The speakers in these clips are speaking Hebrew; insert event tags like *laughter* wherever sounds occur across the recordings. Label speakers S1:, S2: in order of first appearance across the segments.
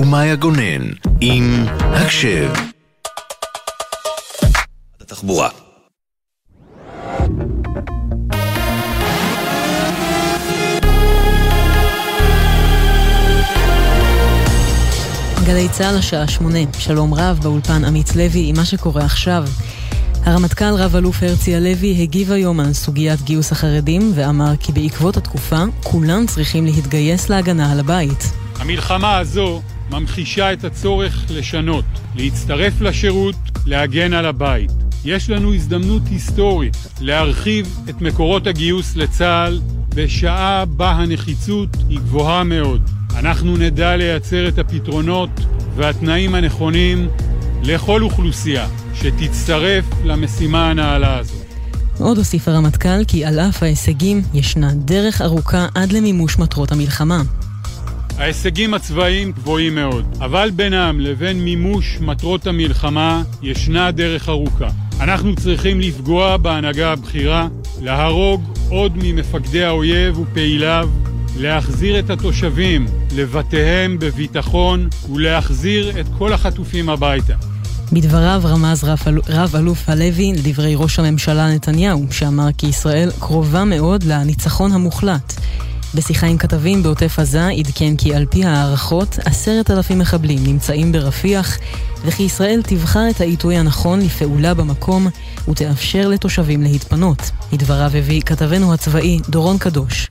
S1: ומאיה גונן, עם הקשב.
S2: התחבורה
S3: גלי צה"ל השעה שמונה, שלום רב באולפן עמית לוי עם מה שקורה עכשיו. הרמטכ"ל רב-אלוף הרצי הלוי הגיב היום על סוגיית גיוס החרדים ואמר כי בעקבות התקופה כולם צריכים להתגייס להגנה על הבית.
S4: המלחמה הזו ממחישה את הצורך לשנות, להצטרף לשירות, להגן על הבית. יש לנו הזדמנות היסטורית להרחיב את מקורות הגיוס לצה"ל בשעה בה הנחיצות היא גבוהה מאוד. אנחנו נדע לייצר את הפתרונות והתנאים הנכונים לכל אוכלוסייה שתצטרף למשימה הנעלה הזו.
S3: עוד הוסיף הרמטכ"ל כי על אף ההישגים ישנה דרך ארוכה עד למימוש מטרות המלחמה.
S4: ההישגים הצבאיים גבוהים מאוד, אבל בינם לבין מימוש מטרות המלחמה ישנה דרך ארוכה. אנחנו צריכים לפגוע בהנהגה הבכירה, להרוג עוד ממפקדי האויב ופעיליו, להחזיר את התושבים לבתיהם בביטחון ולהחזיר את כל החטופים הביתה.
S3: בדבריו רמז רב אלוף הלוי לדברי ראש הממשלה נתניהו, שאמר כי ישראל קרובה מאוד לניצחון המוחלט. בשיחה עם כתבים בעוטף עזה עדכן כי על פי הערכות עשרת אלפים מחבלים נמצאים ברפיח וכי ישראל תבחר את העיתוי הנכון לפעולה במקום ותאפשר לתושבים להתפנות. לדבריו הביא כתבנו הצבאי דורון קדוש.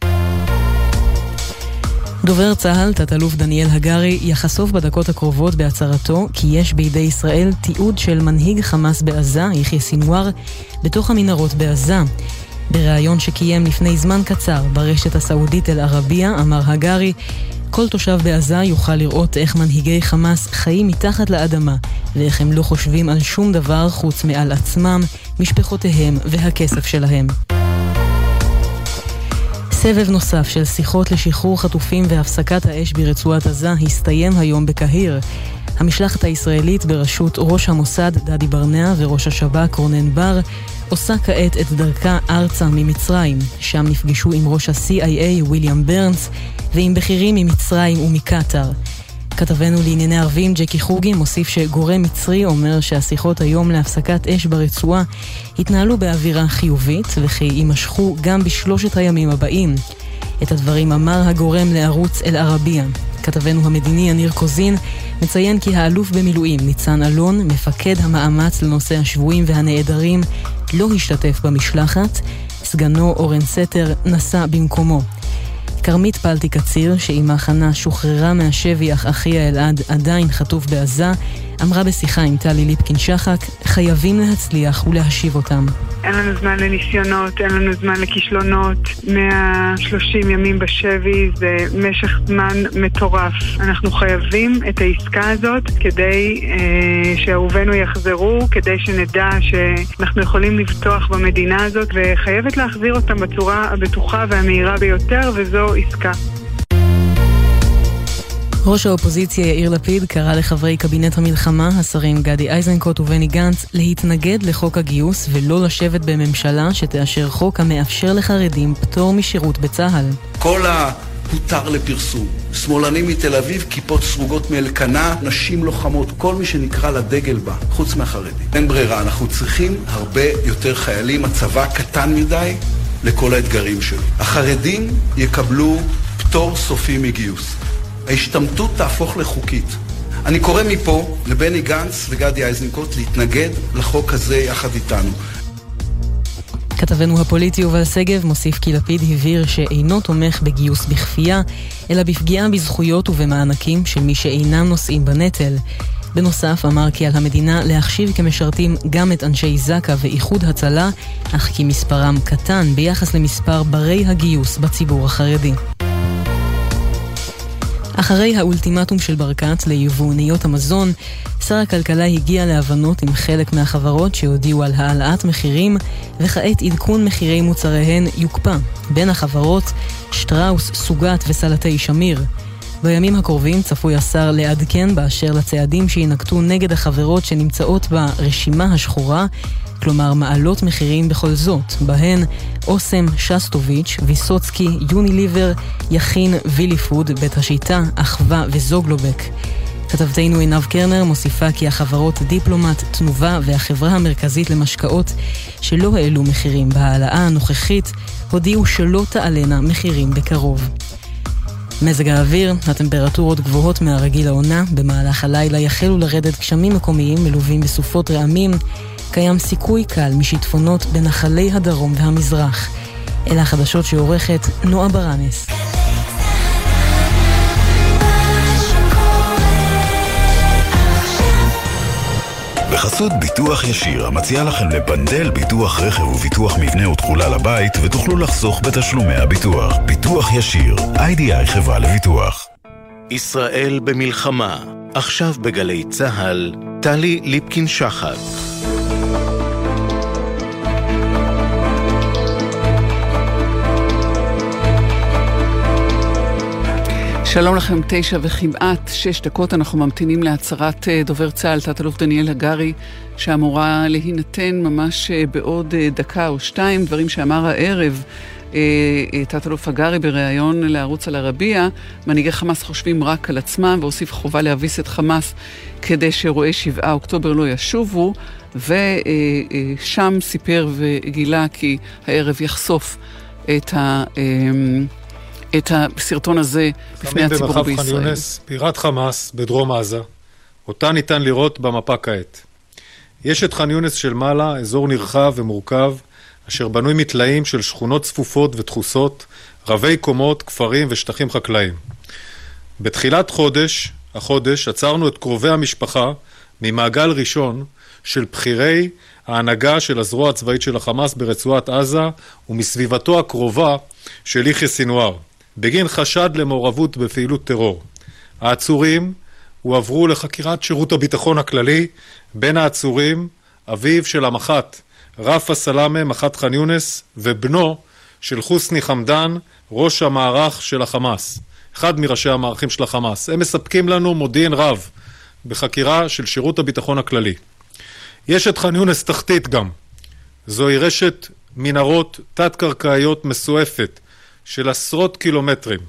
S3: דובר צה"ל, תת-אלוף דניאל הגרי, יחשוף בדקות הקרובות בהצהרתו כי יש בידי ישראל תיעוד של מנהיג חמאס בעזה, יחיא סינואר, בתוך המנהרות בעזה. בריאיון שקיים לפני זמן קצר ברשת הסעודית אל-ערבייה, אמר הגרי, כל תושב בעזה יוכל לראות איך מנהיגי חמאס חיים מתחת לאדמה, ואיך הם לא חושבים על שום דבר חוץ מעל עצמם, משפחותיהם והכסף שלהם. סבב נוסף של שיחות לשחרור חטופים והפסקת האש ברצועת עזה הסתיים היום בקהיר. המשלחת הישראלית בראשות ראש המוסד דדי ברנע וראש השב"כ רונן בר עושה כעת את דרכה ארצה ממצרים, שם נפגשו עם ראש ה-CIA ויליאם ברנס ועם בכירים ממצרים ומקטאר. כתבנו לענייני ערבים ג'קי חוגי מוסיף שגורם מצרי אומר שהשיחות היום להפסקת אש ברצועה התנהלו באווירה חיובית וכי יימשכו גם בשלושת הימים הבאים. את הדברים אמר הגורם לערוץ אל-ערבייה. כתבנו המדיני יניר קוזין מציין כי האלוף במילואים ניצן אלון, מפקד המאמץ לנושא השבויים והנעדרים, לא השתתף במשלחת, סגנו אורן סתר נסע במקומו. כרמית פלטי קציר, שאימה חנה שוחררה מהשבי אך אחיה אלעד עדיין חטוף בעזה, אמרה בשיחה עם טלי ליפקין-שחק, חייבים להצליח ולהשיב אותם.
S5: אין לנו זמן לניסיונות, אין לנו זמן לכישלונות. 130 ימים בשבי זה משך זמן מטורף. אנחנו חייבים את העסקה הזאת כדי אה, שאהובינו יחזרו, כדי שנדע שאנחנו יכולים לבטוח במדינה הזאת, וחייבת להחזיר אותם בצורה הבטוחה והמהירה ביותר, וזו עסקה.
S3: ראש האופוזיציה יאיר לפיד קרא לחברי קבינט המלחמה, השרים גדי איזנקוט ובני גנץ, להתנגד לחוק הגיוס ולא לשבת בממשלה שתאשר חוק המאפשר לחרדים פטור משירות בצה"ל.
S6: כל ה"הותר לפרסום", שמאלנים מתל אביב, כיפות סרוגות מאלקנה, נשים לוחמות, כל מי שנקרא לדגל בה, חוץ מהחרדים. אין ברירה, אנחנו צריכים הרבה יותר חיילים, הצבא קטן מדי לכל האתגרים שלו. החרדים יקבלו פטור סופי מגיוס. ההשתמטות תהפוך לחוקית. אני קורא מפה לבני גנץ וגדי איזנקוט להתנגד לחוק הזה יחד איתנו.
S3: כתבנו הפוליטי יובל שגב מוסיף כי לפיד הבהיר שאינו תומך בגיוס בכפייה, אלא בפגיעה בזכויות ובמענקים של מי שאינם נושאים בנטל. בנוסף אמר כי על המדינה להחשיב כמשרתים גם את אנשי זק"א ואיחוד הצלה, אך כי מספרם קטן ביחס למספר ברי הגיוס בציבור החרדי. אחרי האולטימטום של ברקת ליבואניות המזון, שר הכלכלה הגיע להבנות עם חלק מהחברות שהודיעו על העלאת מחירים, וכעת עדכון מחירי מוצריהן יוקפא. בין החברות, שטראוס, סוגת וסלטי שמיר. בימים הקרובים צפוי השר לעדכן באשר לצעדים שיינקטו נגד החברות שנמצאות ברשימה השחורה, כלומר מעלות מחירים בכל זאת, בהן אוסם, שסטוביץ', ויסוצקי, יוניליבר, יכין, וילי פוד, בית השיטה, אחווה וזוגלובק. כתבתנו עינב קרנר מוסיפה כי החברות דיפלומט, תנובה והחברה המרכזית למשקאות שלא העלו מחירים בהעלאה הנוכחית, הודיעו שלא תעלנה מחירים בקרוב. מזג האוויר, הטמפרטורות גבוהות מהרגיל העונה, במהלך הלילה יחלו לרדת גשמים מקומיים מלווים בסופות רעמים, קיים סיכוי קל משיטפונות בנחלי הדרום והמזרח. אלה החדשות שעורכת נועה ברנס.
S1: בחסות ביטוח ישיר, המציע לכם לבנדל ביטוח רכב וביטוח מבנה ותכולה לבית, ותוכלו לחסוך בתשלומי הביטוח. ביטוח ישיר, איי-די-איי חברה לביטוח. ישראל במלחמה, עכשיו בגלי צה"ל, טלי ליפקין-שחק.
S2: שלום לכם, תשע וכמעט שש דקות. אנחנו ממתינים להצהרת אה, דובר צה"ל, תת-אלוף דניאל הגרי, שאמורה להינתן ממש אה, בעוד אה, דקה או שתיים, דברים שאמר הערב תת-אלוף הגרי בריאיון לערוץ אל-ערבייה, מנהיגי חמאס חושבים רק על עצמם והוסיף חובה להביס את חמאס כדי שאירועי שבעה אוקטובר לא ישובו, ושם סיפר וגילה כי הערב יחשוף את ה... את הסרטון הזה בפני הציבור בישראל.
S7: במרחב ח'אן יונס, בירת חמאס בדרום עזה, אותה ניתן לראות במפה כעת. יש את ח'אן יונס של מעלה, אזור נרחב ומורכב, אשר בנוי מטלאים של שכונות צפופות ודחוסות, רבי קומות, כפרים ושטחים חקלאיים. בתחילת חודש, החודש, עצרנו את קרובי המשפחה ממעגל ראשון של בכירי ההנהגה של הזרוע הצבאית של החמאס ברצועת עזה ומסביבתו הקרובה של יחיא סינואר. בגין חשד למעורבות בפעילות טרור. העצורים הועברו לחקירת שירות הביטחון הכללי. בין העצורים, אביו של המח"ט, רפה סלאמה, מח"ט ח'אן יונס, ובנו של חוסני חמדאן, ראש המערך של החמאס, אחד מראשי המערכים של החמאס. הם מספקים לנו מודיעין רב בחקירה של שירות הביטחון הכללי. יש את ח'אן יונס תחתית גם. זוהי רשת מנהרות תת-קרקעיות מסועפת של עשרות קילומטרים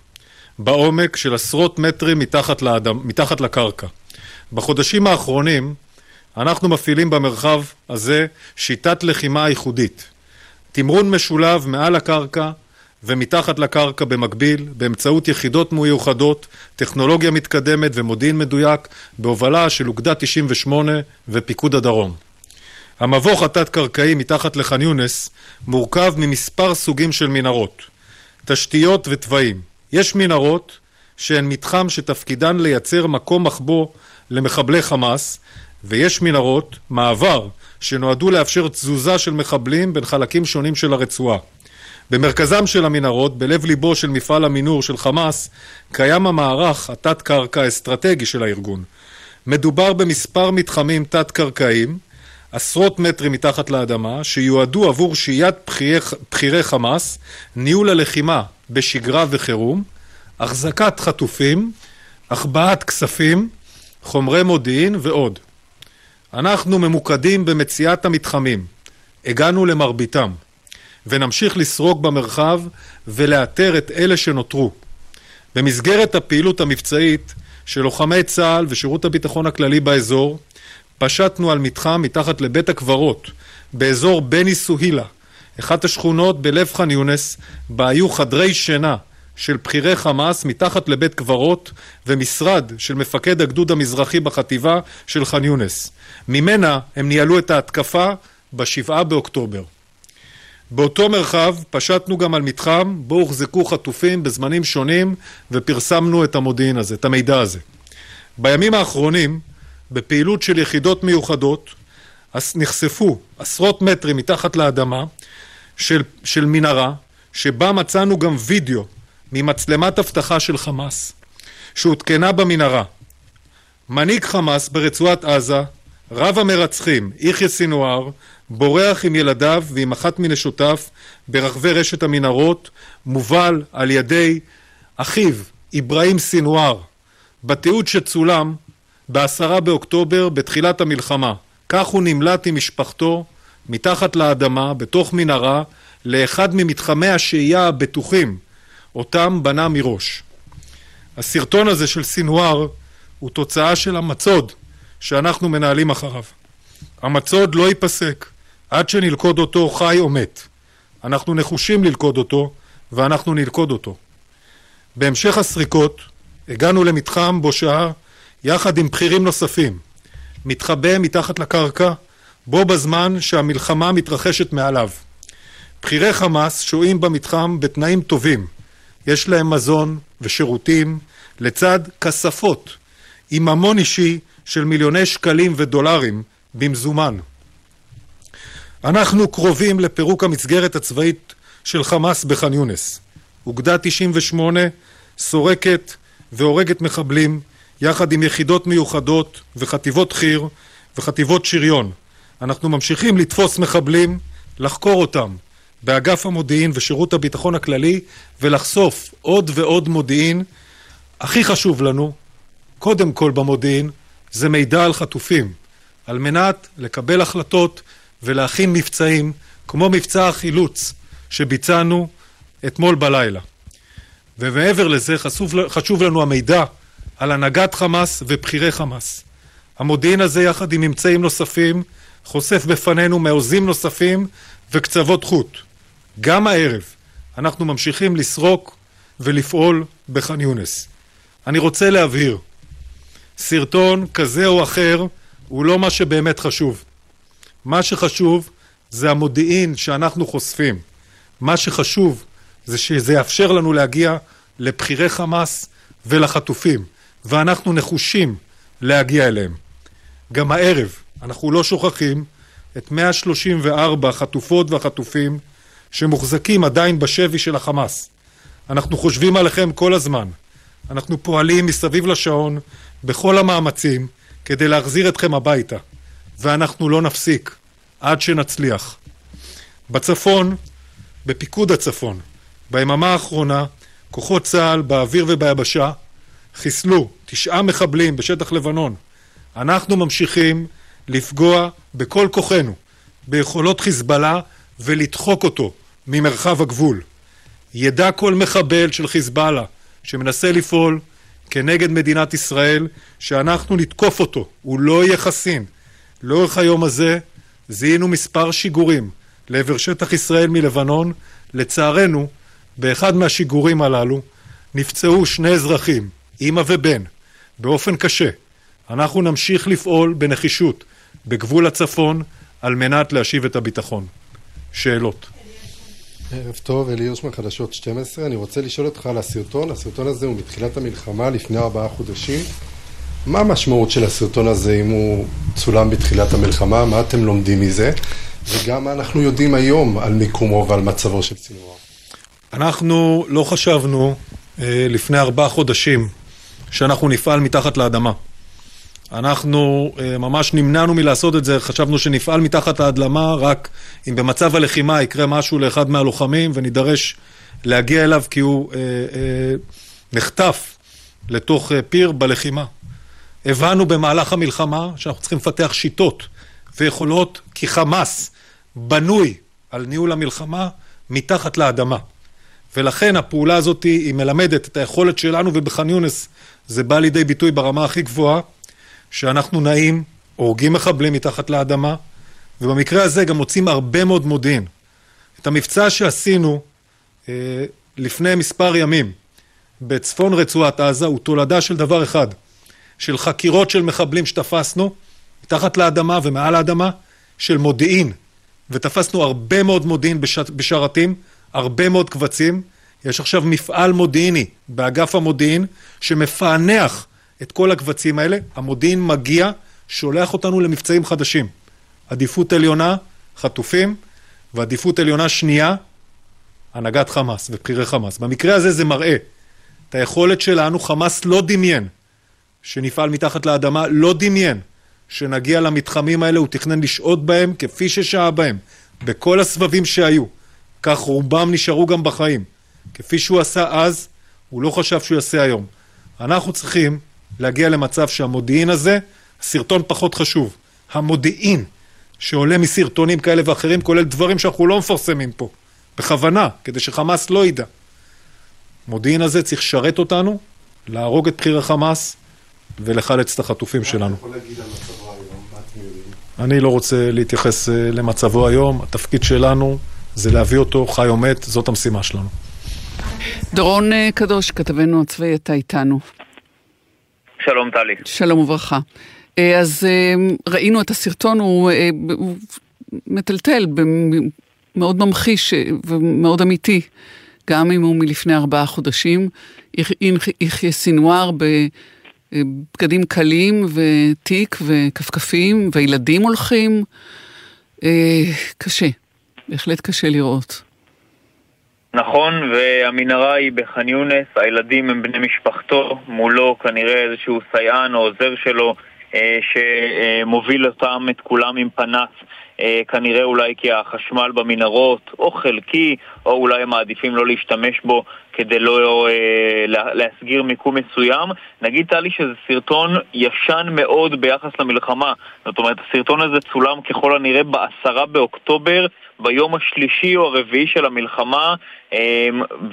S7: בעומק של עשרות מטרים מתחת, לאדם, מתחת לקרקע. בחודשים האחרונים אנחנו מפעילים במרחב הזה שיטת לחימה ייחודית. תמרון משולב מעל הקרקע ומתחת לקרקע במקביל באמצעות יחידות מיוחדות, טכנולוגיה מתקדמת ומודיעין מדויק בהובלה של אוגדה 98 ופיקוד הדרום. המבוך התת-קרקעי מתחת לח'אן יונס מורכב ממספר סוגים של מנהרות. תשתיות ותוואים. יש מנהרות שהן מתחם שתפקידן לייצר מקום מחבוא למחבלי חמאס, ויש מנהרות, מעבר, שנועדו לאפשר תזוזה של מחבלים בין חלקים שונים של הרצועה. במרכזם של המנהרות, בלב ליבו של מפעל המינור של חמאס, קיים המערך התת-קרקע האסטרטגי של הארגון. מדובר במספר מתחמים תת-קרקעיים, עשרות מטרים מתחת לאדמה, שיועדו עבור שהיית בכירי חמאס, ניהול הלחימה בשגרה וחירום, החזקת חטופים, החבאת כספים, חומרי מודיעין ועוד. אנחנו ממוקדים במציאת המתחמים, הגענו למרביתם, ונמשיך לסרוק במרחב ולאתר את אלה שנותרו. במסגרת הפעילות המבצעית של לוחמי צה"ל ושירות הביטחון הכללי באזור, פשטנו על מתחם מתחת לבית הקברות באזור בני סוהילה, אחת השכונות בלב ח'אן יונס, בה היו חדרי שינה של בכירי חמאס מתחת לבית קברות ומשרד של מפקד הגדוד המזרחי בחטיבה של ח'אן יונס. ממנה הם ניהלו את ההתקפה בשבעה באוקטובר. באותו מרחב פשטנו גם על מתחם בו הוחזקו חטופים בזמנים שונים ופרסמנו את המודיעין הזה, את המידע הזה. בימים האחרונים בפעילות של יחידות מיוחדות נחשפו עשרות מטרים מתחת לאדמה של, של מנהרה שבה מצאנו גם וידאו ממצלמת אבטחה של חמאס שהותקנה במנהרה. מנהיג חמאס ברצועת עזה, רב המרצחים, יחיא סינואר, בורח עם ילדיו ועם אחת מנשותיו ברחבי רשת המנהרות, מובל על ידי אחיו, אברהים סינואר. בתיעוד שצולם בעשרה באוקטובר, בתחילת המלחמה. כך הוא נמלט עם משפחתו מתחת לאדמה, בתוך מנהרה, לאחד ממתחמי השהייה הבטוחים, אותם בנה מראש. הסרטון הזה של סינואר הוא תוצאה של המצוד שאנחנו מנהלים אחריו. המצוד לא ייפסק עד שנלכוד אותו חי או מת. אנחנו נחושים ללכוד אותו, ואנחנו נלכוד אותו. בהמשך הסריקות הגענו למתחם בו שהה יחד עם בכירים נוספים, מתחבא מתחת לקרקע, בו בזמן שהמלחמה מתרחשת מעליו. בכירי חמאס שוהים במתחם בתנאים טובים. יש להם מזון ושירותים לצד כספות עם ממון אישי של מיליוני שקלים ודולרים במזומן. אנחנו קרובים לפירוק המסגרת הצבאית של חמאס בח'אן יונס. אוגדה 98 סורקת והורגת מחבלים יחד עם יחידות מיוחדות וחטיבות חי"ר וחטיבות שריון. אנחנו ממשיכים לתפוס מחבלים, לחקור אותם באגף המודיעין ושירות הביטחון הכללי ולחשוף עוד ועוד מודיעין. הכי חשוב לנו, קודם כל במודיעין, זה מידע על חטופים, על מנת לקבל החלטות ולהכין מבצעים כמו מבצע החילוץ שביצענו אתמול בלילה. ומעבר לזה חשוב, חשוב לנו המידע על הנהגת חמאס ובכירי חמאס. המודיעין הזה יחד עם ממצאים נוספים חושף בפנינו מעוזים נוספים וקצוות חוט. גם הערב אנחנו ממשיכים לסרוק ולפעול בח'אן יונס. אני רוצה להבהיר, סרטון כזה או אחר הוא לא מה שבאמת חשוב. מה שחשוב זה המודיעין שאנחנו חושפים. מה שחשוב זה שזה יאפשר לנו להגיע לבכירי חמאס ולחטופים, ואנחנו נחושים להגיע אליהם. גם הערב אנחנו לא שוכחים את 134 החטופות והחטופים שמוחזקים עדיין בשבי של החמאס. אנחנו חושבים עליכם כל הזמן. אנחנו פועלים מסביב לשעון בכל המאמצים כדי להחזיר אתכם הביתה, ואנחנו לא נפסיק עד שנצליח. בצפון, בפיקוד הצפון, ביממה האחרונה, כוחות צה"ל באוויר וביבשה חיסלו תשעה מחבלים בשטח לבנון. אנחנו ממשיכים לפגוע בכל כוחנו ביכולות חיזבאללה ולדחוק אותו ממרחב הגבול. ידע כל מחבל של חיזבאללה שמנסה לפעול כנגד מדינת ישראל שאנחנו נתקוף אותו, הוא לא יהיה חסין. לאורך היום הזה זיהינו מספר שיגורים לעבר שטח ישראל מלבנון. לצערנו, באחד מהשיגורים הללו נפצעו שני אזרחים, אימא ובן, באופן קשה. אנחנו נמשיך לפעול בנחישות בגבול הצפון על מנת להשיב את הביטחון. שאלות.
S8: ערב טוב, אלי יושמן, חדשות 12. אני רוצה לשאול אותך על הסרטון. הסרטון הזה הוא מתחילת המלחמה, לפני ארבעה חודשים. מה המשמעות של הסרטון הזה אם הוא צולם בתחילת המלחמה? מה אתם לומדים מזה? וגם מה אנחנו יודעים היום על מיקומו ועל מצבו של סינואר.
S7: אנחנו לא חשבנו אה, לפני ארבעה חודשים שאנחנו נפעל מתחת לאדמה. אנחנו אה, ממש נמנענו מלעשות את זה, חשבנו שנפעל מתחת לאדמה רק אם במצב הלחימה יקרה משהו לאחד מהלוחמים ונידרש להגיע אליו כי הוא אה, אה, נחטף לתוך אה, פיר בלחימה. הבנו במהלך המלחמה שאנחנו צריכים לפתח שיטות ויכולות כי חמאס בנוי על ניהול המלחמה מתחת לאדמה. ולכן הפעולה הזאת היא מלמדת את היכולת שלנו ובח'אן יונס זה בא לידי ביטוי ברמה הכי גבוהה שאנחנו נעים, הורגים מחבלים מתחת לאדמה ובמקרה הזה גם מוצאים הרבה מאוד מודיעין. את המבצע שעשינו אה, לפני מספר ימים בצפון רצועת עזה הוא תולדה של דבר אחד של חקירות של מחבלים שתפסנו מתחת לאדמה ומעל האדמה של מודיעין ותפסנו הרבה מאוד מודיעין בש... בשרתים הרבה מאוד קבצים. יש עכשיו מפעל מודיעיני באגף המודיעין שמפענח את כל הקבצים האלה. המודיעין מגיע, שולח אותנו למבצעים חדשים. עדיפות עליונה, חטופים, ועדיפות עליונה שנייה, הנהגת חמאס ובכירי חמאס. במקרה הזה זה מראה את היכולת שלנו, חמאס לא דמיין שנפעל מתחת לאדמה, לא דמיין שנגיע למתחמים האלה, הוא תכנן לשהות בהם כפי ששהה בהם, בכל הסבבים שהיו. כך רובם נשארו גם בחיים. כפי שהוא עשה אז, הוא לא חשב שהוא יעשה היום. אנחנו צריכים להגיע למצב שהמודיעין הזה, סרטון פחות חשוב. המודיעין שעולה מסרטונים כאלה ואחרים, כולל דברים שאנחנו לא מפרסמים פה, בכוונה, כדי שחמאס לא ידע. המודיעין הזה צריך לשרת אותנו, להרוג את בכיר החמאס, ולחלץ את החטופים שלנו. אני לא רוצה להתייחס למצבו היום, התפקיד שלנו זה להביא אותו חי או מת, זאת המשימה שלנו.
S2: דורון קדוש, כתבנו הצבאי, אתה איתנו.
S9: שלום טלי.
S2: שלום וברכה. אז ראינו את הסרטון, הוא, הוא מטלטל, מאוד ממחיש ומאוד אמיתי, גם אם הוא מלפני ארבעה חודשים. יחיא סינואר בבגדים קלים ותיק וכפכפים, וילדים הולכים. קשה, בהחלט קשה לראות.
S9: נכון, והמנהרה היא בח'אן יונס, הילדים הם בני משפחתו, מולו כנראה איזשהו סייען או עוזר שלו שמוביל אותם, את כולם עם פנס. כנראה אולי כי החשמל במנהרות או חלקי, או אולי הם מעדיפים לא להשתמש בו כדי לא אה, להסגיר מיקום מסוים. נגיד טלי שזה סרטון ישן מאוד ביחס למלחמה. זאת אומרת, הסרטון הזה צולם ככל הנראה בעשרה באוקטובר, ביום השלישי או הרביעי של המלחמה,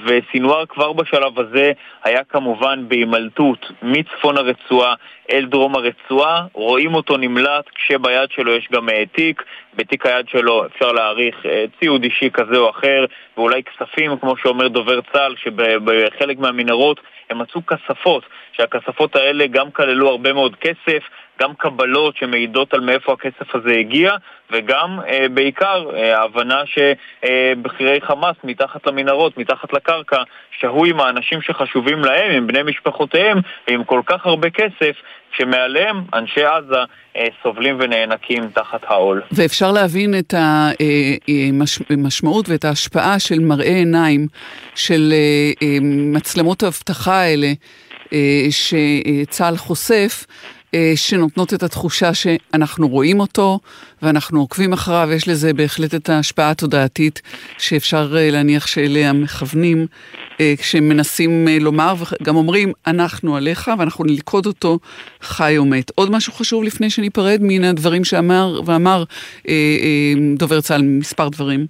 S9: וסינואר כבר בשלב הזה היה כמובן בהימלטות מצפון הרצועה אל דרום הרצועה. רואים אותו נמלט כשביד שלו יש גם תיק, בתיק היד שלו אפשר להעריך ציוד אישי כזה או אחר, ואולי כספים, כמו שאומר דובר צה"ל, שבחלק מהמנהרות הם מצאו כספות, שהכספות האלה גם כללו הרבה מאוד כסף, גם קבלות שמעידות על מאיפה הכסף הזה הגיע, וגם אה, בעיקר אה, ההבנה שבכירי חמאס מתחת למנהרות, מתחת לקרקע, שהו עם האנשים שחשובים להם, עם בני משפחותיהם, ועם כל כך הרבה כסף, שמעליהם אנשי עזה אה, סובלים ונאנקים תחת העול.
S2: ואפשר להבין את המשמעות ואת ההשפעה של מראה עיניים, של מצלמות האבטחה האלה, שצה"ל חושף. שנותנות את התחושה שאנחנו רואים אותו ואנחנו עוקבים אחריו, יש לזה בהחלט את ההשפעה התודעתית שאפשר להניח שאליה מכוונים כשהם מנסים לומר וגם אומרים אנחנו עליך ואנחנו נלכוד אותו חי או מת. עוד משהו חשוב לפני שניפרד מן הדברים שאמר ואמר דובר צה"ל מספר דברים.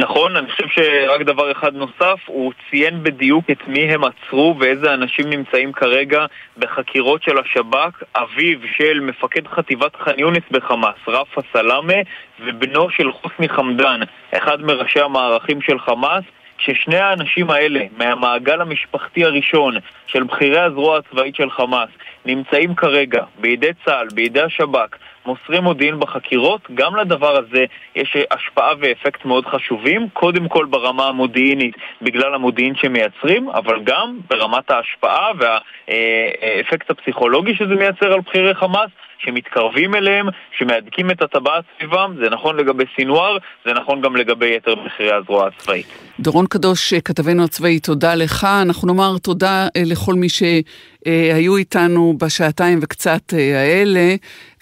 S9: נכון, אני חושב שרק דבר אחד נוסף, הוא ציין בדיוק את מי הם עצרו ואיזה אנשים נמצאים כרגע בחקירות של השב"כ, אביו של מפקד חטיבת ח'אן יונס בחמאס, רפה סלאמה, ובנו של חוסני חמדאן, אחד מראשי המערכים של חמאס, כששני האנשים האלה, מהמעגל המשפחתי הראשון של בכירי הזרוע הצבאית של חמאס, נמצאים כרגע בידי צה"ל, בידי השב"כ, מוסרים מודיעין בחקירות, גם לדבר הזה יש השפעה ואפקט מאוד חשובים, קודם כל ברמה המודיעינית בגלל המודיעין שמייצרים, אבל גם ברמת ההשפעה והאפקט הפסיכולוגי שזה מייצר על בכירי חמאס, שמתקרבים אליהם, שמהדקים את הטבעת סביבם, זה נכון לגבי סינואר, זה נכון גם לגבי יתר בכירי הזרוע הצבאית.
S2: דורון קדוש, כתבנו הצבאי, תודה לך. אנחנו נאמר תודה לכל מי שהיו איתנו בשעתיים וקצת האלה,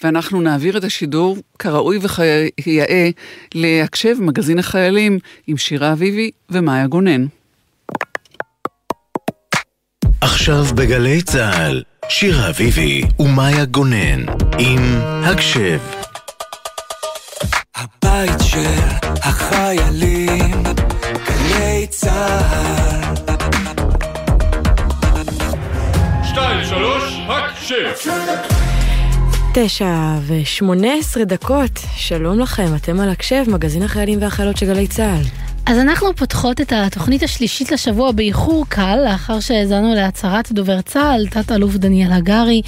S2: ואנחנו נעביר את השידור כראוי וכיאה להקשב מגזין החיילים עם שירה אביבי ומאיה גונן.
S1: עכשיו בגלי צה"ל, שירה אביבי ומאיה גונן עם הקשב.
S10: הבית של החיילים, גלי צה"ל.
S4: שתיים, שלוש, הקשב.
S3: תשע ושמונה עשרה דקות, שלום לכם, אתם על הקשב, מגזין החיילים והחיילות של גלי צה"ל.
S11: אז אנחנו פותחות את התוכנית השלישית לשבוע באיחור קל, לאחר שהאזנו להצהרת דובר צה"ל, תת-אלוף דניאל הגרי,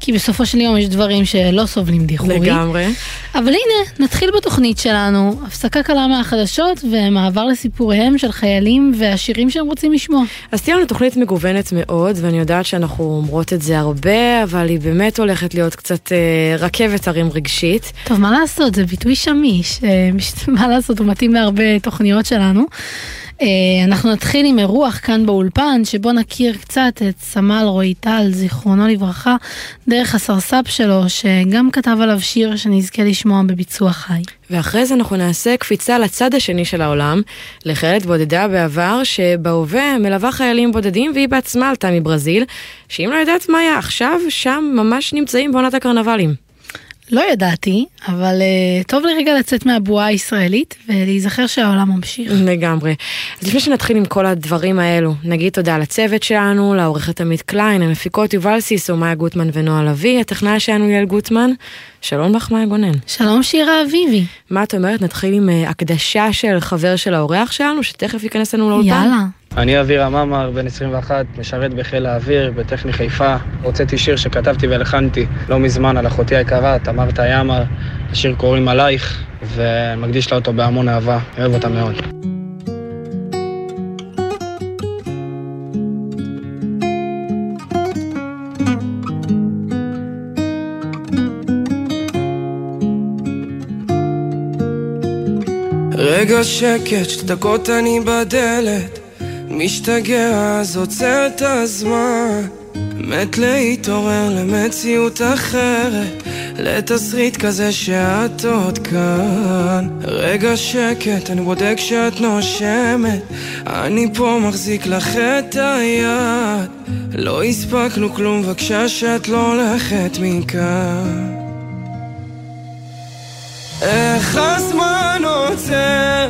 S11: כי בסופו של יום יש דברים שלא סובלים דיחורי.
S3: לגמרי.
S11: אבל הנה, נתחיל בתוכנית שלנו, הפסקה קלה מהחדשות ומעבר לסיפוריהם של חיילים והשירים שהם רוצים לשמוע.
S3: אז תהיה לנו תוכנית מגוונת מאוד, ואני יודעת שאנחנו אומרות את זה הרבה, אבל היא באמת הולכת להיות קצת אה, רכבת הרים רגשית.
S11: טוב, מה לעשות, זה ביטוי שמיש, אה, *laughs* מה לעשות, הוא מתאים להרבה תוכניות שלנו. אנחנו נתחיל עם אירוח כאן באולפן, שבו נכיר קצת את סמל רועי טל, זיכרונו לברכה, דרך הסרסאפ שלו, שגם כתב עליו שיר שנזכה לשמוע בביצוע חי.
S3: ואחרי זה אנחנו נעשה קפיצה לצד השני של העולם, לחיילת בודדה בעבר, שבהווה מלווה חיילים בודדים, והיא בעצמה עלתה מברזיל, שאם לא יודעת מה היה עכשיו, שם ממש נמצאים בעונת הקרנבלים.
S11: לא ידעתי, אבל uh, טוב רגע לצאת מהבועה הישראלית ולהיזכר שהעולם ממשיך.
S12: לגמרי. אז לפני שנתחיל עם כל הדברים האלו, נגיד תודה לצוות שלנו, לעורכת עמית קליין, המפיקות יובל סיסו, מאיה גוטמן ונועה לביא, הטכנאי שלנו יעל גוטמן. שלום לך מאיה גונן.
S11: שלום שירה אביבי.
S12: מה את אומרת? נתחיל עם uh, הקדשה של חבר של האורח שלנו, שתכף ייכנס לנו לאולפן.
S11: יאללה.
S13: אני אבירה ממר, בן 21, משרת בחיל האוויר, בטכני חיפה. הוצאתי שיר שכתבתי והלחנתי לא מזמן על אחותי היקרה, תמר תיאמר. השיר קוראים עלייך, ומקדיש לה אותו בהמון אהבה. אוהב אותה מאוד.
S14: רגע שקט, שתי דקות אני בדלת. משתגע אז עוצר את הזמן. מת להתעורר למציאות אחרת. לתסריט כזה שאת עוד כאן. רגע שקט, אני בודק שאת נושמת. אני פה מחזיק לך את היד. לא הספקנו כלום, בבקשה שאת לא הולכת מכאן איך הזמן עוצר?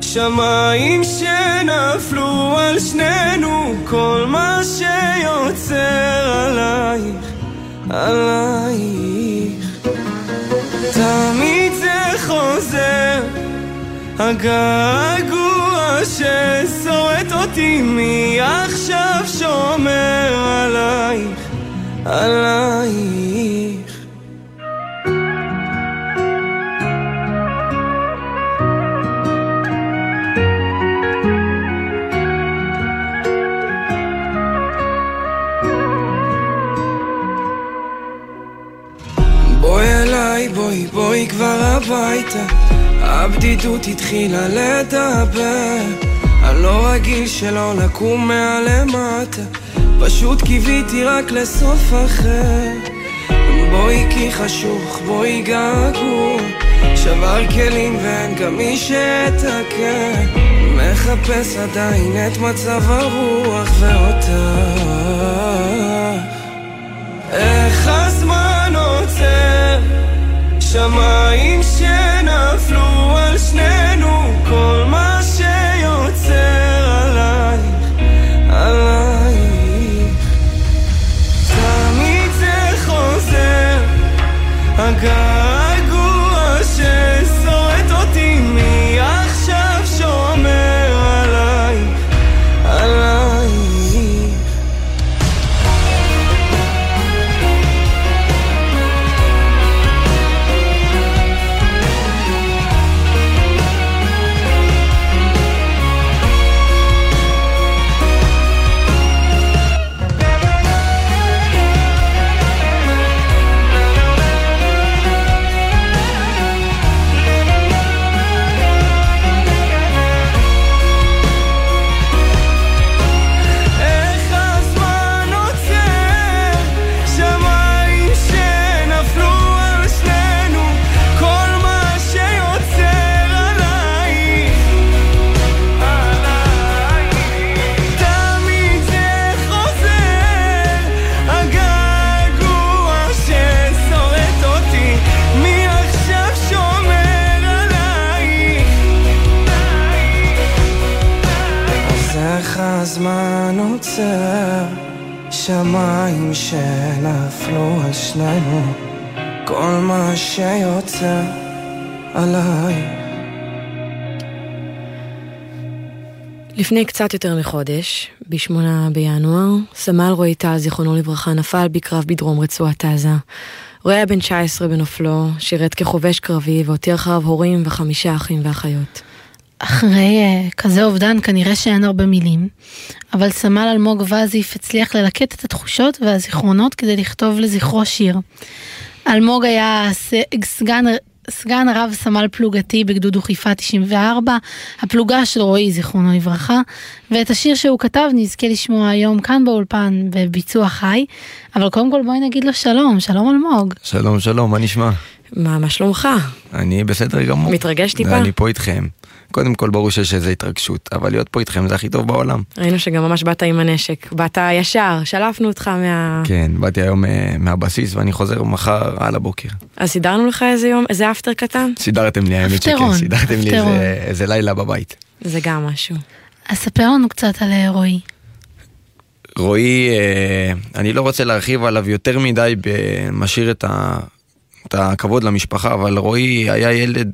S14: שמיים שנפלו על שנינו כל מה שיוצר עלייך, עלייך. תמיד זה חוזר הגעגוע ששורט אותי מי עכשיו שומר עלייך, עלייך הביתה. הבדידות התחילה לדבר. אני לא רגיל שלא לקום מהלמטה. פשוט קיוויתי רק לסוף אחר. בואי כי חשוך, בואי געגוע. שבר כלים ואין גם מי שיתקן. מחפש עדיין את מצב הרוח ואותך איך הזמן עוצר שמיים שנפלו על שנינו כל מה שיוצר עלייך, עלייך. תמיד זה חוזר הגעגוע
S12: לפני קצת יותר מחודש, ב-8 בינואר, סמל רועי טל, זיכרונו לברכה, נפל בקרב בדרום רצועת עזה. רועי היה בן 19 בנופלו, שירת כחובש קרבי והותיר אחריו הורים וחמישה אחים ואחיות.
S11: אחרי uh, כזה אובדן כנראה שאין הרבה מילים, אבל סמל אלמוג וזיף הצליח ללקט את התחושות והזיכרונות כדי לכתוב לזכרו שיר. אלמוג היה סגן, סגן רב סמל פלוגתי בגדוד אוכיפה 94, הפלוגה של רועי זיכרונו לברכה, ואת השיר שהוא כתב נזכה לשמוע היום כאן באולפן בביצוע חי, אבל קודם כל בואי נגיד לו שלום, שלום אלמוג.
S15: שלום, שלום, מה נשמע?
S12: מה, מה שלומך?
S15: אני בסדר גמור.
S12: מתרגש טיפה?
S15: אני פה איתכם. קודם כל ברור שיש איזו התרגשות, אבל להיות פה איתכם זה הכי טוב בעולם.
S12: ראינו שגם ממש באת עם הנשק, באת ישר, שלפנו אותך מה...
S15: כן, באתי היום אה, מהבסיס ואני חוזר מחר על הבוקר.
S12: אז סידרנו לך איזה יום, איזה אפטר קטן?
S15: סידרתם לי, האמת שכן, סידרתם לי. איזה- איזה לילה בבית.
S12: זה גם משהו.
S11: אז ספר לנו קצת על אה, רועי.
S15: רועי, אה, אני לא רוצה להרחיב עליו יותר מדי, משאיר את, ה, את הכבוד למשפחה, אבל רועי היה ילד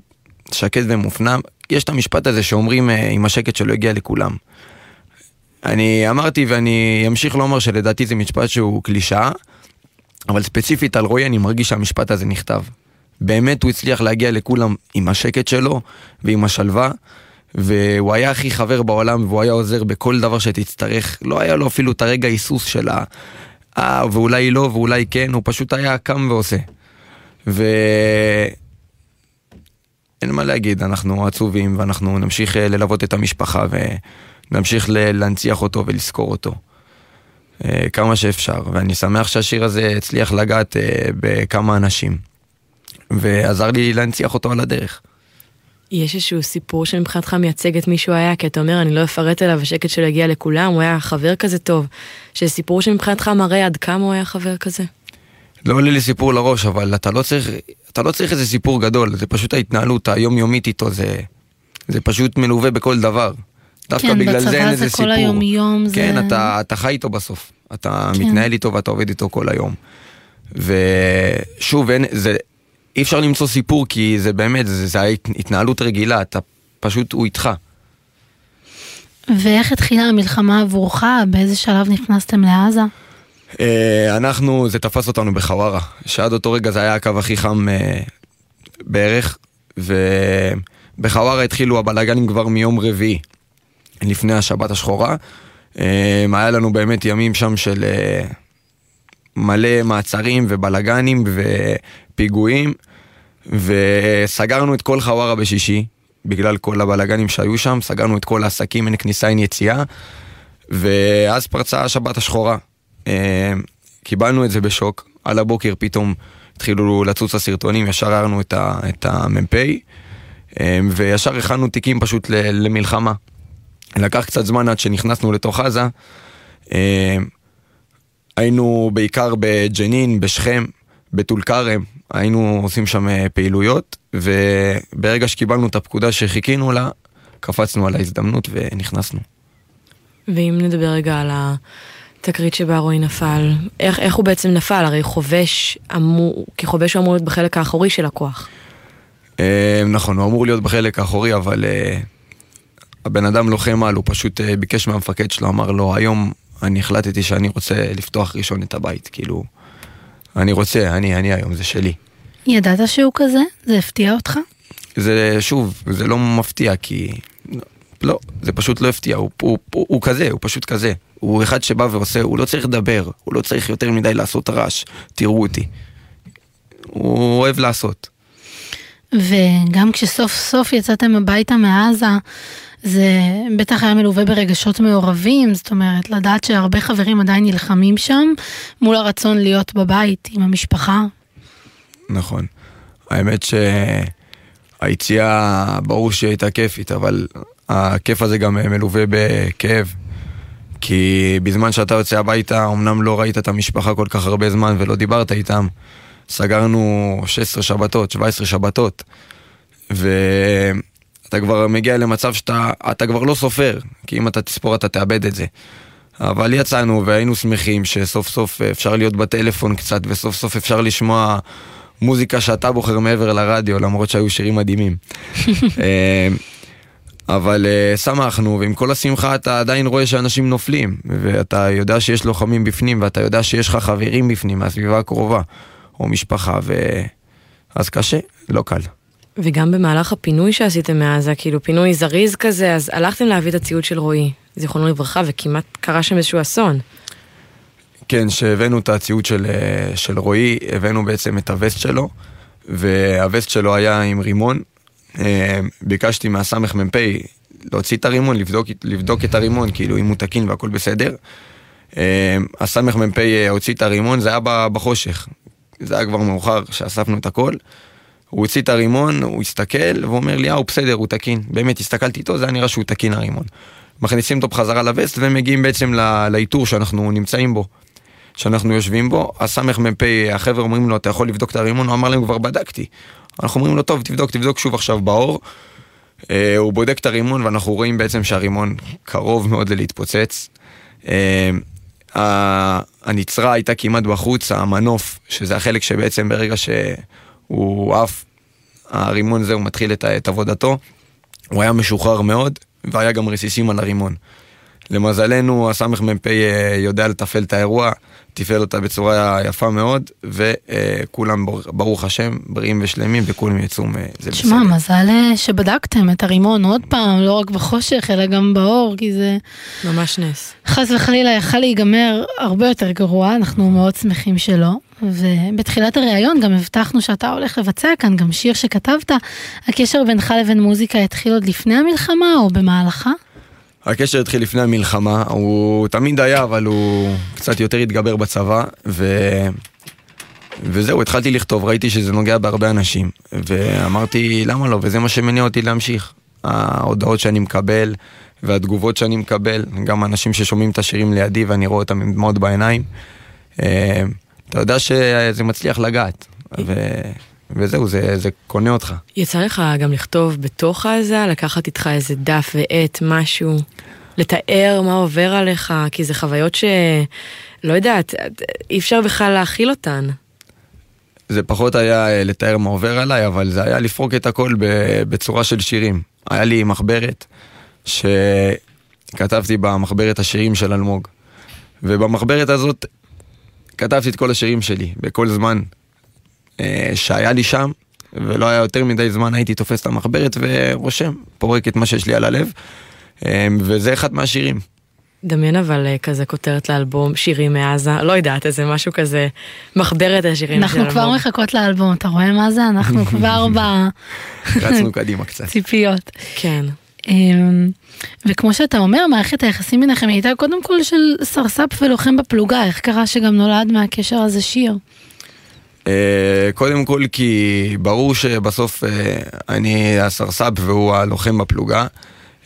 S15: שקט ומופנם. יש את המשפט הזה שאומרים, אה, עם השקט שלו הגיע לכולם. אני אמרתי ואני אמשיך לומר שלדעתי זה משפט שהוא קלישאה, אבל ספציפית על רועי אני מרגיש שהמשפט הזה נכתב. באמת הוא הצליח להגיע לכולם עם השקט שלו ועם השלווה, והוא היה הכי חבר בעולם והוא היה עוזר בכל דבר שתצטרך. לא היה לו אפילו את הרגע היסוס של ה... אה, ואולי לא ואולי כן, הוא פשוט היה קם ועושה. ו... אין מה להגיד, אנחנו עצובים ואנחנו נמשיך אה, ללוות את המשפחה ונמשיך להנציח אותו ולזכור אותו. אה, כמה שאפשר, ואני שמח שהשיר הזה הצליח לגעת אה, בכמה אנשים, ועזר לי להנציח אותו על הדרך.
S12: יש איזשהו סיפור שמבחינתך מייצג את מי שהוא היה, כי אתה אומר, אני לא אפרט עליו, השקט שלו הגיע לכולם, הוא היה חבר כזה טוב. שסיפור שמבחינתך מראה עד כמה הוא היה חבר כזה.
S15: לא עולה לי סיפור לראש, אבל אתה לא צריך, אתה לא צריך איזה סיפור גדול, זה פשוט ההתנהלות היומיומית איתו, זה, זה פשוט מלווה בכל דבר. דווקא
S11: כן,
S15: בגלל זה
S11: בצבא
S15: אין
S11: זה
S15: איזה
S11: כל
S15: סיפור.
S11: היום-יום, זה-
S15: כן, אתה, אתה חי איתו בסוף. אתה
S11: כן.
S15: מתנהל איתו ואתה עובד איתו כל היום. ושוב, אין, זה, אי אפשר למצוא סיפור כי זה באמת, זה, זה התנהלות רגילה, אתה פשוט, הוא איתך.
S11: ואיך התחילה המלחמה עבורך? באיזה שלב נכנסתם לעזה?
S15: אה, אנחנו, זה תפס אותנו בחווארה, שעד אותו רגע זה היה הקו הכי חם אה, בערך, ובחווארה התחילו הבלאגנים כבר מיום רביעי, לפני השבת השחורה. אה, היה לנו באמת ימים שם של מלא מעצרים ובלאגנים ופיגועים, וסגרנו את כל חווארה בשישי, בגלל כל הבלאגנים שהיו שם, סגרנו את כל העסקים, אין כניסה, אין יציאה, ואז פרצה השבת השחורה. אה, קיבלנו את זה בשוק, על הבוקר פתאום התחילו לצוץ הסרטונים, ישר הערנו את ה- המ"פ, אה, וישר הכנו תיקים פשוט למלחמה. לקח קצת זמן עד שנכנסנו לתוך עזה. אה, היינו בעיקר בג'נין, בשכם, בטול כרם, היינו עושים שם פעילויות, וברגע שקיבלנו את הפקודה שחיכינו לה, קפצנו על ההזדמנות ונכנסנו.
S12: ואם נדבר רגע על התקרית שבה רועי נפל, איך, איך הוא בעצם נפל? הרי חובש אמור, כחובש הוא אמור להיות בחלק האחורי של הכוח.
S15: אה, נכון, הוא אמור להיות בחלק האחורי, אבל אה, הבן אדם לוחם על, הוא פשוט אה, ביקש מהמפקד שלו, אמר לו, היום אני החלטתי שאני רוצה לפתוח ראשון את הבית, כאילו, אני רוצה, אני, אני היום, זה שלי.
S11: ידעת שהוא כזה? זה הפתיע אותך?
S15: זה, שוב, זה לא מפתיע, כי... לא, זה פשוט לא הפתיע, הוא, הוא, הוא, הוא כזה, הוא פשוט כזה. הוא אחד שבא ועושה, הוא לא צריך לדבר, הוא לא צריך יותר מדי לעשות רעש, תראו אותי. הוא אוהב לעשות.
S11: וגם כשסוף סוף יצאתם הביתה מעזה, זה בטח היה מלווה ברגשות מעורבים, זאת אומרת, לדעת שהרבה חברים עדיין נלחמים שם, מול הרצון להיות בבית עם המשפחה.
S15: נכון. האמת שהיציאה, ברור שהיא הייתה כיפית, אבל הכיף הזה גם מלווה בכאב. כי בזמן שאתה יוצא הביתה, אמנם לא ראית את המשפחה כל כך הרבה זמן ולא דיברת איתם. סגרנו 16 שבתות, 17 שבתות, ואתה כבר מגיע למצב שאתה אתה כבר לא סופר, כי אם אתה תספור אתה תאבד את זה. אבל יצאנו והיינו שמחים שסוף סוף אפשר להיות בטלפון קצת, וסוף סוף אפשר לשמוע מוזיקה שאתה בוחר מעבר לרדיו, למרות שהיו שירים מדהימים. *laughs* אבל uh, שמחנו, ועם כל השמחה אתה עדיין רואה שאנשים נופלים, ואתה יודע שיש לוחמים בפנים, ואתה יודע שיש לך חברים בפנים מהסביבה הקרובה, או משפחה, ו... אז קשה, לא קל.
S12: וגם במהלך הפינוי שעשיתם מעזה, כאילו פינוי זריז כזה, אז הלכתם להביא את הציוד של רועי, זיכרונו לברכה, וכמעט קרה שם איזשהו אסון.
S15: כן, שהבאנו את הציוד של, אה, של רועי, הבאנו בעצם את הווסט שלו, והווסט שלו היה עם רימון. אה, ביקשתי מהסמ"פ להוציא את הרימון, לבדוק, לבדוק את הרימון, כאילו אם הוא תקין והכל בסדר. אה, הסמ"פ הוציא את הרימון, זה היה בחושך. זה היה כבר מאוחר שאספנו את הכל. הוא הוציא את הרימון, הוא הסתכל, והוא אומר לי, אה, הוא בסדר, הוא תקין. באמת, הסתכלתי איתו, זה היה נראה שהוא תקין הרימון. מכניסים אותו בחזרה לווסט, ומגיעים בעצם לאיתור שאנחנו נמצאים בו. שאנחנו יושבים בו, הסמ"פ, החבר'ה אומרים לו, אתה יכול לבדוק את הרימון? הוא אמר להם, כבר בדקתי. אנחנו אומרים לו, טוב, תבדוק, תבדוק שוב עכשיו באור. אה, הוא בודק את הרימון, ואנחנו רואים בעצם שהרימון קרוב מאוד ללהתפוצץ. אה, הנצרה הייתה כמעט בחוץ, המנוף, שזה החלק שבעצם ברגע שהוא עף, הרימון הזה הוא מתחיל את, את עבודתו. הוא היה משוחרר מאוד, והיה גם רסיסים על הרימון. למזלנו, הסמ"פ אה, יודע לתפעל את האירוע, תפעל אותה בצורה יפה מאוד, וכולם, ברוך השם, בריאים ושלמים, וכולם יצאו מזה בסדר.
S11: שמע, מזל אה, שבדקתם את הרימון עוד פעם, לא רק בחושך, אלא גם באור, כי זה...
S12: ממש נס.
S11: חס וחלילה יכל להיגמר הרבה יותר גרוע, אנחנו מאוד שמחים שלא. ובתחילת הראיון גם הבטחנו שאתה הולך לבצע כאן גם שיר שכתבת. הקשר בינך לבין מוזיקה התחיל עוד לפני המלחמה או במהלכה?
S15: הקשר התחיל לפני המלחמה, הוא תמיד היה, אבל הוא קצת יותר התגבר בצבא, ו... וזהו, התחלתי לכתוב, ראיתי שזה נוגע בהרבה אנשים, ואמרתי, למה לא? וזה מה שמניע אותי להמשיך. ההודעות שאני מקבל, והתגובות שאני מקבל, גם אנשים ששומעים את השירים לידי ואני רואה אותם עם דמעות בעיניים, אה, אתה יודע שזה מצליח לגעת. ו... וזהו, זה, זה קונה אותך.
S12: יצא לך גם לכתוב בתוך העזה, לקחת איתך איזה דף ועט, משהו, לתאר מה עובר עליך, כי זה חוויות שלא יודעת, אי אפשר בכלל להכיל אותן.
S15: זה פחות היה אה, לתאר מה עובר עליי, אבל זה היה לפרוק את הכל בצורה של שירים. היה לי מחברת שכתבתי במחברת השירים של אלמוג. ובמחברת הזאת כתבתי את כל השירים שלי, בכל זמן שהיה לי שם, ולא היה יותר מדי זמן, הייתי תופס את המחברת ורושם, פורק את מה שיש לי על הלב, אה, וזה אחד מהשירים.
S12: דמיין אבל אה, כזה כותרת לאלבום שירים מעזה, לא יודעת, איזה משהו כזה, מחברת השירים
S11: של אלבום. אנחנו כבר מחכות לאלבום, אתה רואה מה זה? אנחנו *laughs* כבר ב...
S15: רצנו קדימה קצת.
S11: ציפיות.
S12: כן.
S11: אמ, וכמו שאתה אומר, מערכת היחסים ביניכם הייתה קודם כל של סרספ ולוחם בפלוגה, איך קרה שגם נולד מהקשר הזה שיר?
S15: אה, קודם כל כי ברור שבסוף אה, אני הסרסאפ והוא הלוחם בפלוגה,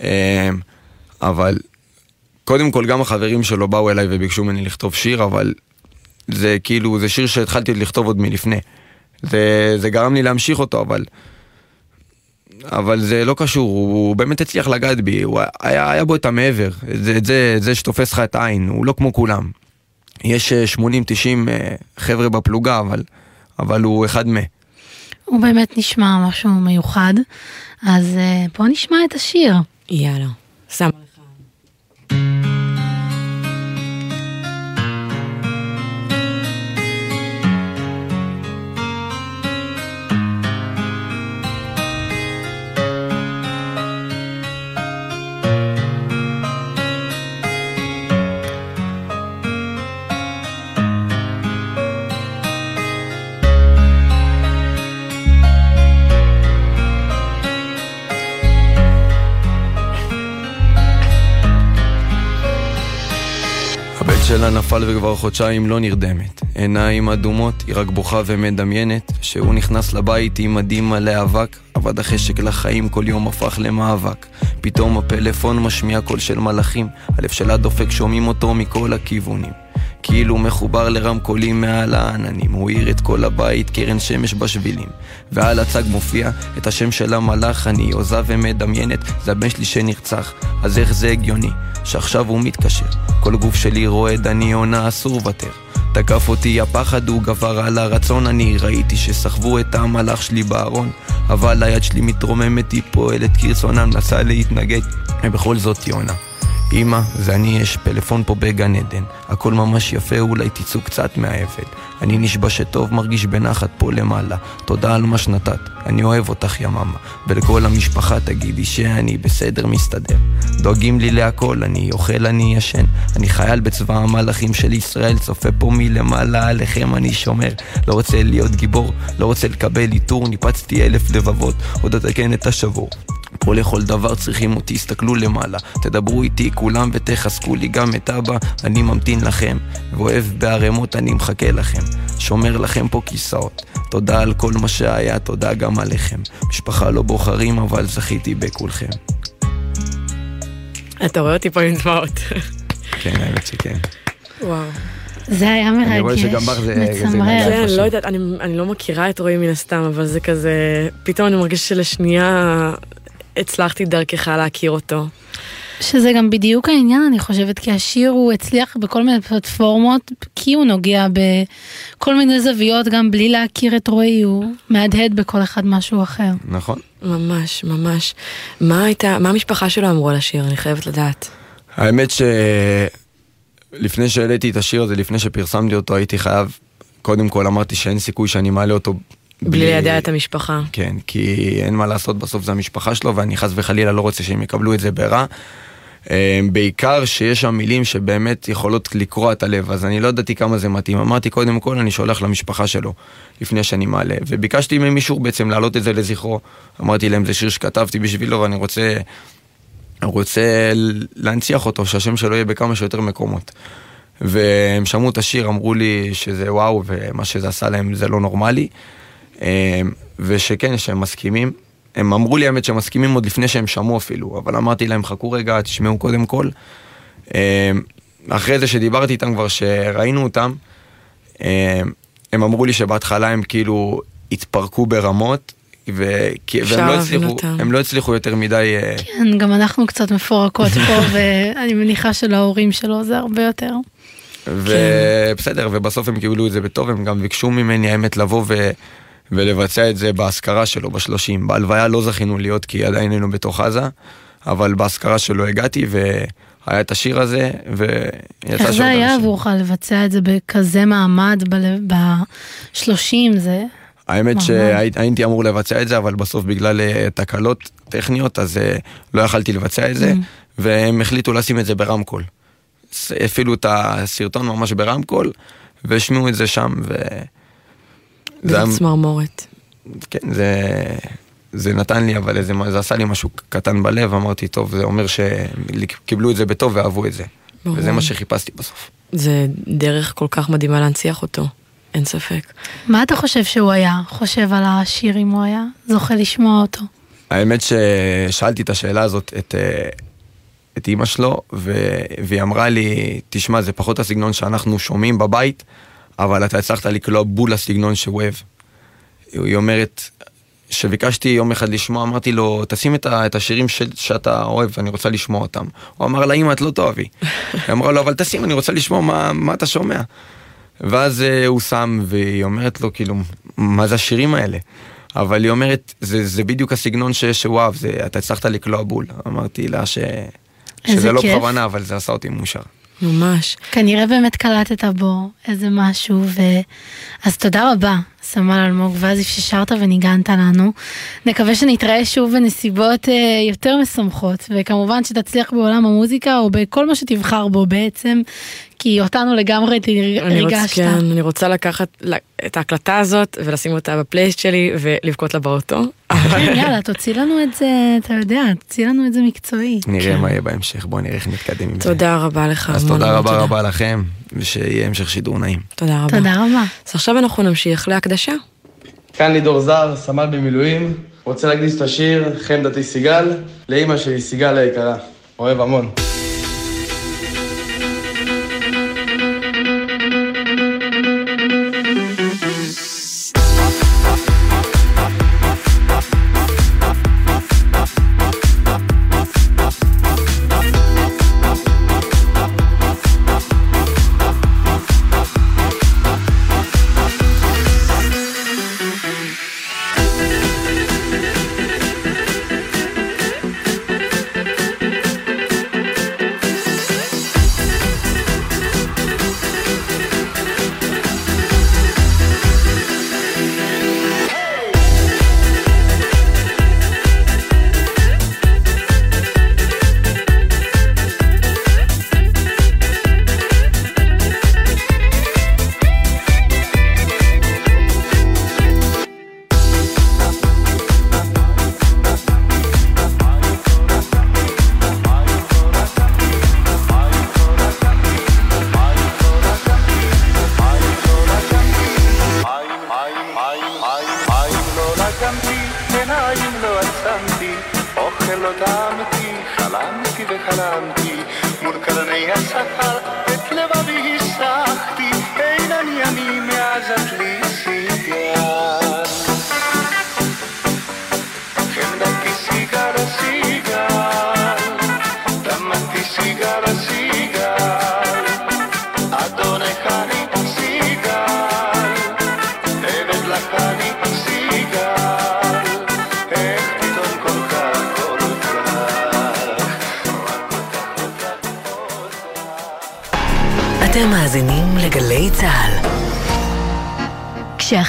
S15: אה, אבל קודם כל גם החברים שלו באו אליי וביקשו ממני לכתוב שיר, אבל זה כאילו, זה שיר שהתחלתי לכתוב עוד מלפני. זה, זה גרם לי להמשיך אותו, אבל... אבל זה לא קשור, הוא, הוא באמת הצליח לגעת בי, הוא היה, היה בו את המעבר, זה, זה, זה שתופס לך את העין, הוא לא כמו כולם. יש 80-90 חבר'ה בפלוגה, אבל אבל הוא אחד מ...
S11: הוא באמת נשמע משהו מיוחד, אז אה, בוא נשמע את השיר.
S12: יאללה, שם.
S15: שלה נפל וכבר חודשיים לא נרדמת. עיניים אדומות, היא רק בוכה ומדמיינת שהוא נכנס לבית עם מדים מלא אבק, עבד החשק לחיים כל יום הפך למאבק. פתאום הפלאפון משמיע קול של מלאכים, הלב שלה דופק שומעים אותו מכל הכיוונים. כאילו מחובר לרמקולים מעל העננים, הוא האיר את כל הבית, קרן שמש בשבילים. ועל הצג מופיע את השם של המלאך, אני עוזה ומדמיינת, זה הבן שלי שנרצח, אז איך זה הגיוני, שעכשיו הוא מתקשר. כל גוף שלי רועד, אני עונה, אסור לוותר. תקף אותי הפחד, הוא גבר על הרצון, אני ראיתי שסחבו את המלאך שלי בארון. אבל היד שלי מתרוממת, היא פועלת כרצונה, מנסה להתנגד, ובכל זאת יונה. אמא, זה אני, יש פלאפון פה בגן עדן. הכל ממש יפה, אולי תצאו קצת מהאבל. אני נשבע שטוב, מרגיש בנחת פה למעלה. תודה על מה שנתת, אני אוהב אותך יממה. ולכל המשפחה תגידי שאני בסדר מסתדר. דואגים לי להכל, אני אוכל, אני ישן. אני חייל בצבא המלאכים של ישראל, צופה פה מלמעלה, עליכם אני שומר. לא רוצה להיות גיבור, לא רוצה לקבל עיטור, ניפצתי אלף לבבות, עוד אתקן את השבור. פה לכל דבר צריכים אותי, הסתכלו למעלה, תדברו איתי כולם ותחזקו לי גם את אבא, אני ממתין לכם, ואוהב בערימות אני מחכה לכם, שומר לכם פה כיסאות, תודה על כל מה שהיה, תודה גם עליכם. משפחה לא בוחרים, אבל זכיתי בכולכם.
S12: אתה רואה אותי פה עם דמעות.
S15: כן, האמת שכן.
S12: וואו.
S11: זה היה מרגש,
S15: אני רואה שגם בך זה-
S11: מצמרר.
S12: כן. לא יודעת, אני, אני לא מכירה את רועי מן הסתם, אבל זה כזה, פתאום אני מרגישה שלשנייה הצלחתי דרכך להכיר אותו.
S11: שזה גם בדיוק העניין, אני חושבת, כי השיר הוא הצליח בכל מיני פלטפורמות, כי הוא נוגע בכל מיני זוויות, גם בלי להכיר את רועי, הוא מהדהד בכל אחד משהו אחר.
S15: נכון.
S12: ממש, ממש. מה הייתה, מה המשפחה שלו אמרו על השיר? אני חייבת לדעת.
S15: האמת שלפני שהעליתי את השיר הזה, לפני שפרסמתי אותו, הייתי חייב, קודם כל אמרתי שאין סיכוי שאני מעלה אותו
S12: בלי ליידע את המשפחה.
S15: כן, כי אין מה לעשות, בסוף זה המשפחה שלו, ואני חס וחלילה לא רוצה שהם יקבלו את זה ברע. אה, בעיקר שיש שם מילים שבאמת יכולות לקרוע את הלב, אז אני לא ידעתי כמה זה מתאים. אמרתי, קודם כל אני שולח למשפחה שלו, לפני שאני מעלה. וביקשתי ממישהו בעצם להעלות את זה לזכרו. אמרתי להם, זה שיר שכתבתי בשבילו, ואני רוצה, אני רוצה להנציח אותו, שהשם שלו יהיה בכמה שיותר מקומות. והם שמעו את השיר, אמרו לי שזה וואו, ומה שזה עשה להם זה לא נורמלי. אה, ושכן, שהם מסכימים. הם אמרו לי האמת שהם מסכימים עוד לפני שהם שמעו אפילו, אבל אמרתי להם חכו רגע, תשמעו קודם כל. אה, אחרי זה שדיברתי איתם כבר, שראינו אותם, אה, הם אמרו לי שבהתחלה הם כאילו התפרקו ברמות, ו... והם לא הצליחו. הם לא הצליחו יותר מדי... אה,
S11: כן, גם אנחנו קצת מפורקות פה, *laughs* ואני מניחה שלהורים שלו זה הרבה יותר.
S15: ובסדר, ובסוף הם קיבלו את זה בטוב, הם גם ביקשו ממני האמת לבוא ו... ולבצע את זה באזכרה שלו בשלושים. בהלוויה לא זכינו להיות כי עדיין היינו בתוך עזה, אבל באזכרה שלו הגעתי והיה את השיר הזה, ויצא
S11: איך זה
S15: שעוד
S11: היה
S15: אנשים.
S11: עבורך לבצע את זה בכזה מעמד ב-30? זה...
S15: האמת. שהייתי אמור לבצע את זה, אבל בסוף בגלל אה, תקלות טכניות, אז אה, לא יכלתי לבצע את זה,
S11: Mm.
S15: והם החליטו לשים את זה ברמקול. הפעילו את הסרטון ממש ברמקול, והשמיעו את זה שם, ו... זה היה-
S12: זה צמרמורת.
S15: כן, זה, זה נתן לי, אבל איזה, זה עשה לי משהו קטן בלב, אמרתי, טוב, זה אומר שקיבלו את זה בטוב ואהבו את זה.
S12: ברור.
S15: וזה מה שחיפשתי בסוף.
S12: זה דרך כל כך מדהימה להנציח אותו, אין ספק.
S11: מה אתה חושב שהוא היה חושב על השיר אם הוא היה זוכה לשמוע אותו?
S15: האמת ששאלתי את השאלה הזאת את, אה, את אימא שלו, ו... והיא אמרה לי, תשמע, זה פחות הסגנון שאנחנו שומעים בבית, אבל אתה הצלחת לקלוע בול לסגנון שהוא אוהב. היא אומרת, כשביקשתי יום אחד לשמוע, אמרתי לו, תשים את, ה... את השירים ש... שאתה אוהב, אני רוצה לשמוע אותם. הוא אמר לה, אמא, את לא תאהבי. היא אמרה לו, אבל תשים, אני רוצה לשמוע מה, מה אתה שומע. ואז אה, הוא שם, והיא אומרת לו, כאילו, מה זה השירים האלה? אבל היא אומרת, זה, זה בדיוק הסגנון ש, שהוא אהב, זה, אתה הצלחת לקלוע בול. אמרתי לה ש, שזה לא. בכוונה, אבל זה עשה אותי מאושר.
S12: ממש.
S11: כנראה באמת קלטת בו איזה משהו, ו... אז תודה רבה, סמל אלמוג ואזיף ששרת וניגנת לנו. נקווה שנתראה שוב בנסיבות אה, יותר משמחות, וכמובן שתצליח בעולם המוזיקה או בכל מה שתבחר בו בעצם, כי אותנו לגמרי
S12: אני רוצה,
S11: ריגשת.
S12: כן, אני רוצה לקחת את ההקלטה הזאת ולשים אותה בפלייסט שלי ולבכות לה באוטו.
S11: כן, יאללה, תוציא לנו את זה, אתה יודע, תוציא לנו את זה מקצועי.
S15: נראה מה יהיה בהמשך, בואו נראה איך נתקדם עם זה.
S12: תודה רבה לך.
S15: אז תודה רבה
S12: תודה.
S15: רבה לכם, ושיהיה המשך שידור נעים.
S12: תודה רבה.
S11: תודה רבה.
S12: אז עכשיו אנחנו נמשיך להקדשה.
S16: כאן לידור זר, סמל במילואים. רוצה להקדיש את השיר "חן דתי סיגל" לאימא שלי, סיגל היקרה. אוהב המון.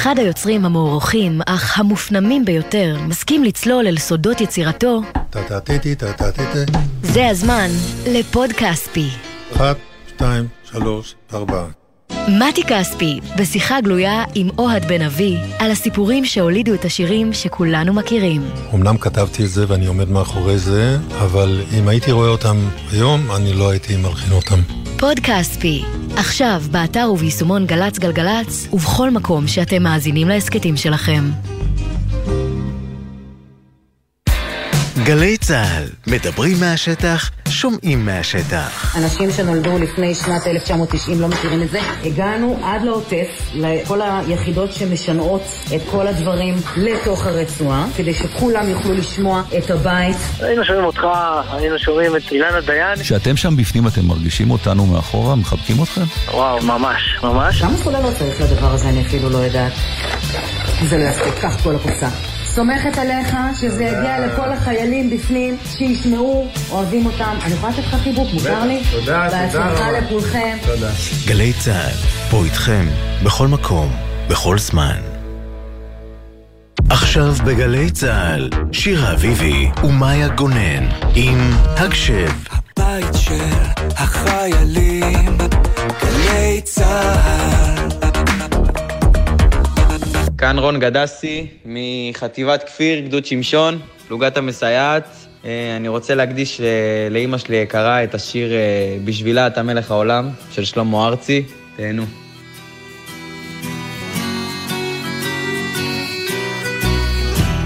S17: כשאחד היוצרים המוערוכים, אך המופנמים ביותר, מסכים לצלול אל סודות יצירתו. זה הזמן לפוד כספי.
S8: אחת, שתיים, שלוש, ארבע.
S17: מתי כספי, בשיחה גלויה עם אוהד בן אבי, על הסיפורים שהולידו את השירים שכולנו מכירים.
S8: אמנם כתבתי את זה ואני עומד מאחורי זה, אבל אם הייתי רואה אותם היום, אני לא הייתי מלחין אותם.
S17: פוד כספי, עכשיו באתר וביישומון גל"צ גלגלצ, ובכל מקום שאתם מאזינים להסכתים שלכם.
S18: גלי צה"ל, מדברים מהשטח, שומעים מהשטח.
S19: אנשים שנולדו לפני שנת 1990 לא מכירים את זה. הגענו עד לעוטף, לכל היחידות שמשנעות את כל הדברים לתוך הרצועה, כדי שכולם יוכלו לשמוע את הבית.
S20: היינו שומעים אותך, היינו שומעים את אילנה דיין.
S21: כשאתם שם בפנים אתם מרגישים אותנו מאחורה? מחבקים אתכם?
S20: וואו, ממש, ממש.
S19: כמה סוללות צריך לדבר הזה, אני אפילו לא יודעת. זה לא יספיק, קח כל הקופסה. סומכת עליך שזה יגיע לכל החיילים בפנים, שישמעו, אוהבים אותם. אני יכולה לתת לך חיבוק, מותר לי?
S18: תודה, תודה
S19: בהצלחה
S18: רבה.
S19: לכולכם.
S18: תודה. גלי צה"ל, פה איתכם, בכל מקום, בכל זמן. עכשיו בגלי צה"ל, שירה אביבי ומאיה גונן עם הגשב.
S10: בית של החיילים, גלי צה"ל.
S15: כאן רון גדסי, מחטיבת כפיר, גדוד שמשון, פלוגת המסייעת. אה, אני רוצה להקדיש ל- לאימא שלי היקרה את השיר אה, "בשבילה אתה מלך העולם" של שלמה ארצי. תהנו.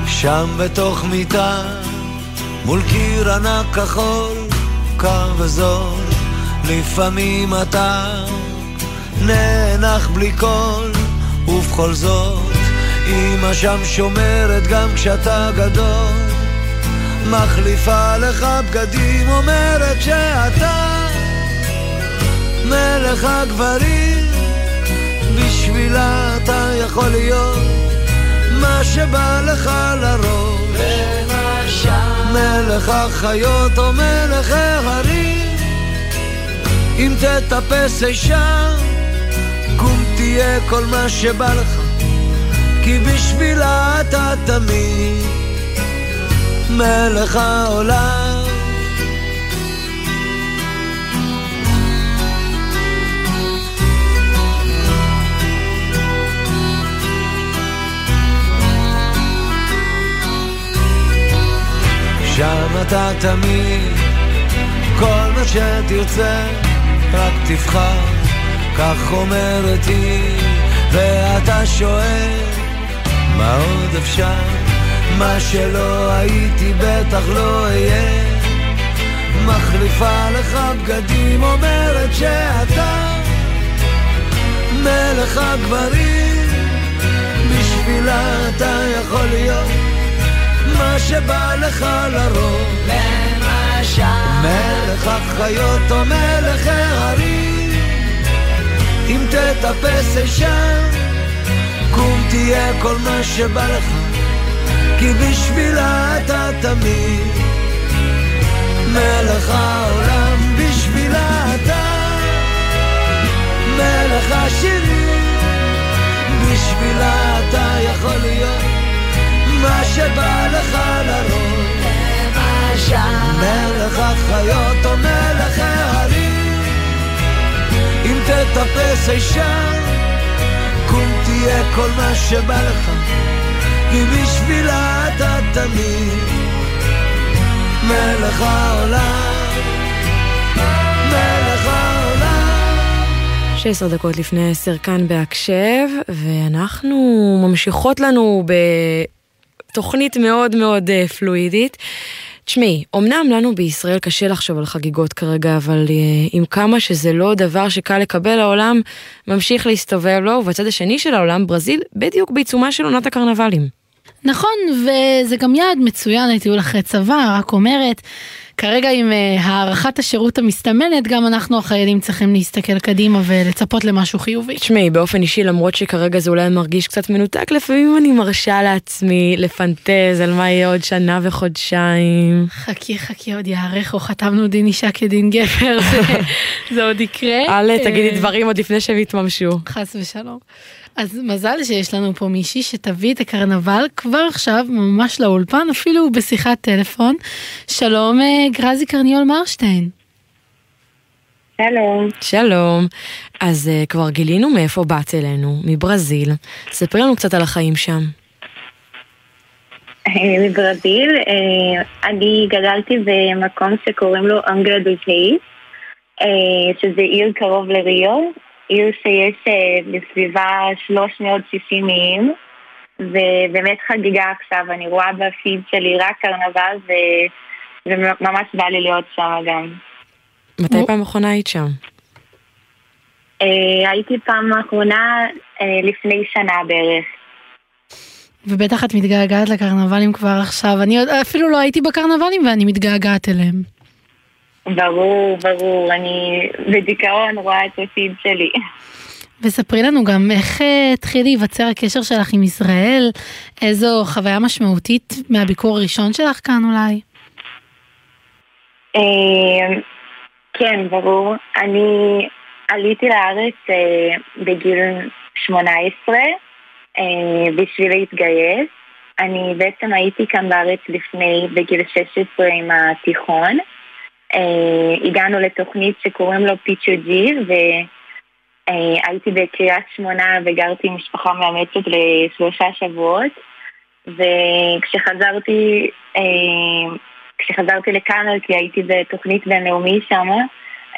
S10: שם בתוך מיטה, מול קיר ענק כחול, קר וזול, לפעמים אתה נאנח בלי קול, ובכל זאת, אמא שם שומרת גם כשאתה גדול, מחליפה לך בגדים, אומרת שאתה מלך הגברים, בשבילה אתה יכול להיות מה שבא לך לראש. מלך החיות או מלך ההרים, אם תטפס אי שם, קום תהיה כל מה שבא לך, כי בשבילה אתה תמיד מלך העולם. שם אתה תמיד, כל מה שתרצה, רק תבחר, כך אומרת היא, ואתה שואל, מה עוד אפשר? מה שלא הייתי בטח לא אהיה. מחליפה לך בגדים, אומרת שאתה מלך הגברים, בשבילה אתה יכול להיות מה שבא לך לראש. למשל. מלך החיות או מלך ההרים, אם תטפס אי שם, קום תהיה כל מה שבא לך, כי בשבילה אתה תמיד מלך העולם, בשבילה אתה מלך השירים, בשבילה אתה יכול להיות מה שבא לך. למשל. מלך החיות או מלך ההרים, אם תטפס אי שם, קום תהיה כל מה שבא לך, כי בשבילה אתה תמיד מלך העולם, מלך העולם.
S12: 16 דקות לפני 10 כאן בהקשב, ואנחנו ממשיכות לנו תוכנית מאוד מאוד אה, פלואידית. תשמעי, אמנם לנו בישראל קשה לחשוב על חגיגות כרגע, אבל אה, עם כמה שזה לא דבר שקל לקבל, העולם ממשיך להסתובב לו, ובצד השני של העולם, ברזיל בדיוק בעיצומה של עונת הקרנבלים.
S11: נכון, וזה גם יעד מצוין לטיול אחרי צבא, רק אומרת, כרגע עם אה, הארכת השירות המסתמנת, גם אנחנו החיילים צריכים להסתכל קדימה ולצפות למשהו חיובי.
S12: תשמעי, באופן אישי, למרות שכרגע זה אולי מרגיש קצת מנותק, לפעמים אני מרשה לעצמי לפנטז על מה יהיה עוד שנה וחודשיים.
S11: חכי חכי עוד יארך או חתמנו דין אישה כדין גבר, זה, *laughs* זה עוד יקרה.
S12: אל תגידי
S11: אה,
S12: דברים עוד לפני שהם יתממשו.
S11: חס ושלום. אז מזל שיש לנו פה מישהי שתביא את הקרנבל כבר עכשיו, ממש לאולפן, אפילו בשיחת טלפון. שלום אה, גרזי קרניול מרשטיין.
S22: שלום.
S12: שלום. אז uh, כבר גילינו מאיפה באת אלינו, מברזיל. ספרי לנו קצת על החיים שם.
S22: אה, מברזיל, אני גדלתי במקום שקוראים לו אנגלה דוז'אי, שזה עיר קרוב לריו, עיר שיש בסביבה 360 איים, ובאמת חגיגה עכשיו, אני רואה בפיד שלי רק קרנבל ו... וממש בא לי להיות שם גם.
S12: מתי פעם אחרונה היית שם?
S22: אה, הייתי פעם האחרונה אה, לפני שנה בערך.
S11: ובטח את מתגעגעת לקרנבלים כבר עכשיו. אני אפילו לא הייתי בקרנבלים ואני מתגעגעת אליהם.
S22: ברור, ברור, אני בדיכאון רואה את הפיד שלי.
S11: וספרי לנו גם איך אה, התחיל להיווצר הקשר שלך עם ישראל, איזו חוויה משמעותית מהביקור הראשון שלך כאן אולי.
S22: אה, כן, ברור. אני עליתי לארץ אה, בגיל 18 אה, בשביל להתגייס. אני בעצם הייתי כאן בארץ לפני, בגיל 16 עם התיכון. אה, הגענו לתוכנית שקוראים לו פיצ'ו-ג'י, והייתי בקריית שמונה וגרתי עם משפחה מאמצת לשלושה שבועות. וכשחזרתי, אה, כשחזרתי לכאן, כי הייתי בתוכנית בינלאומי שם,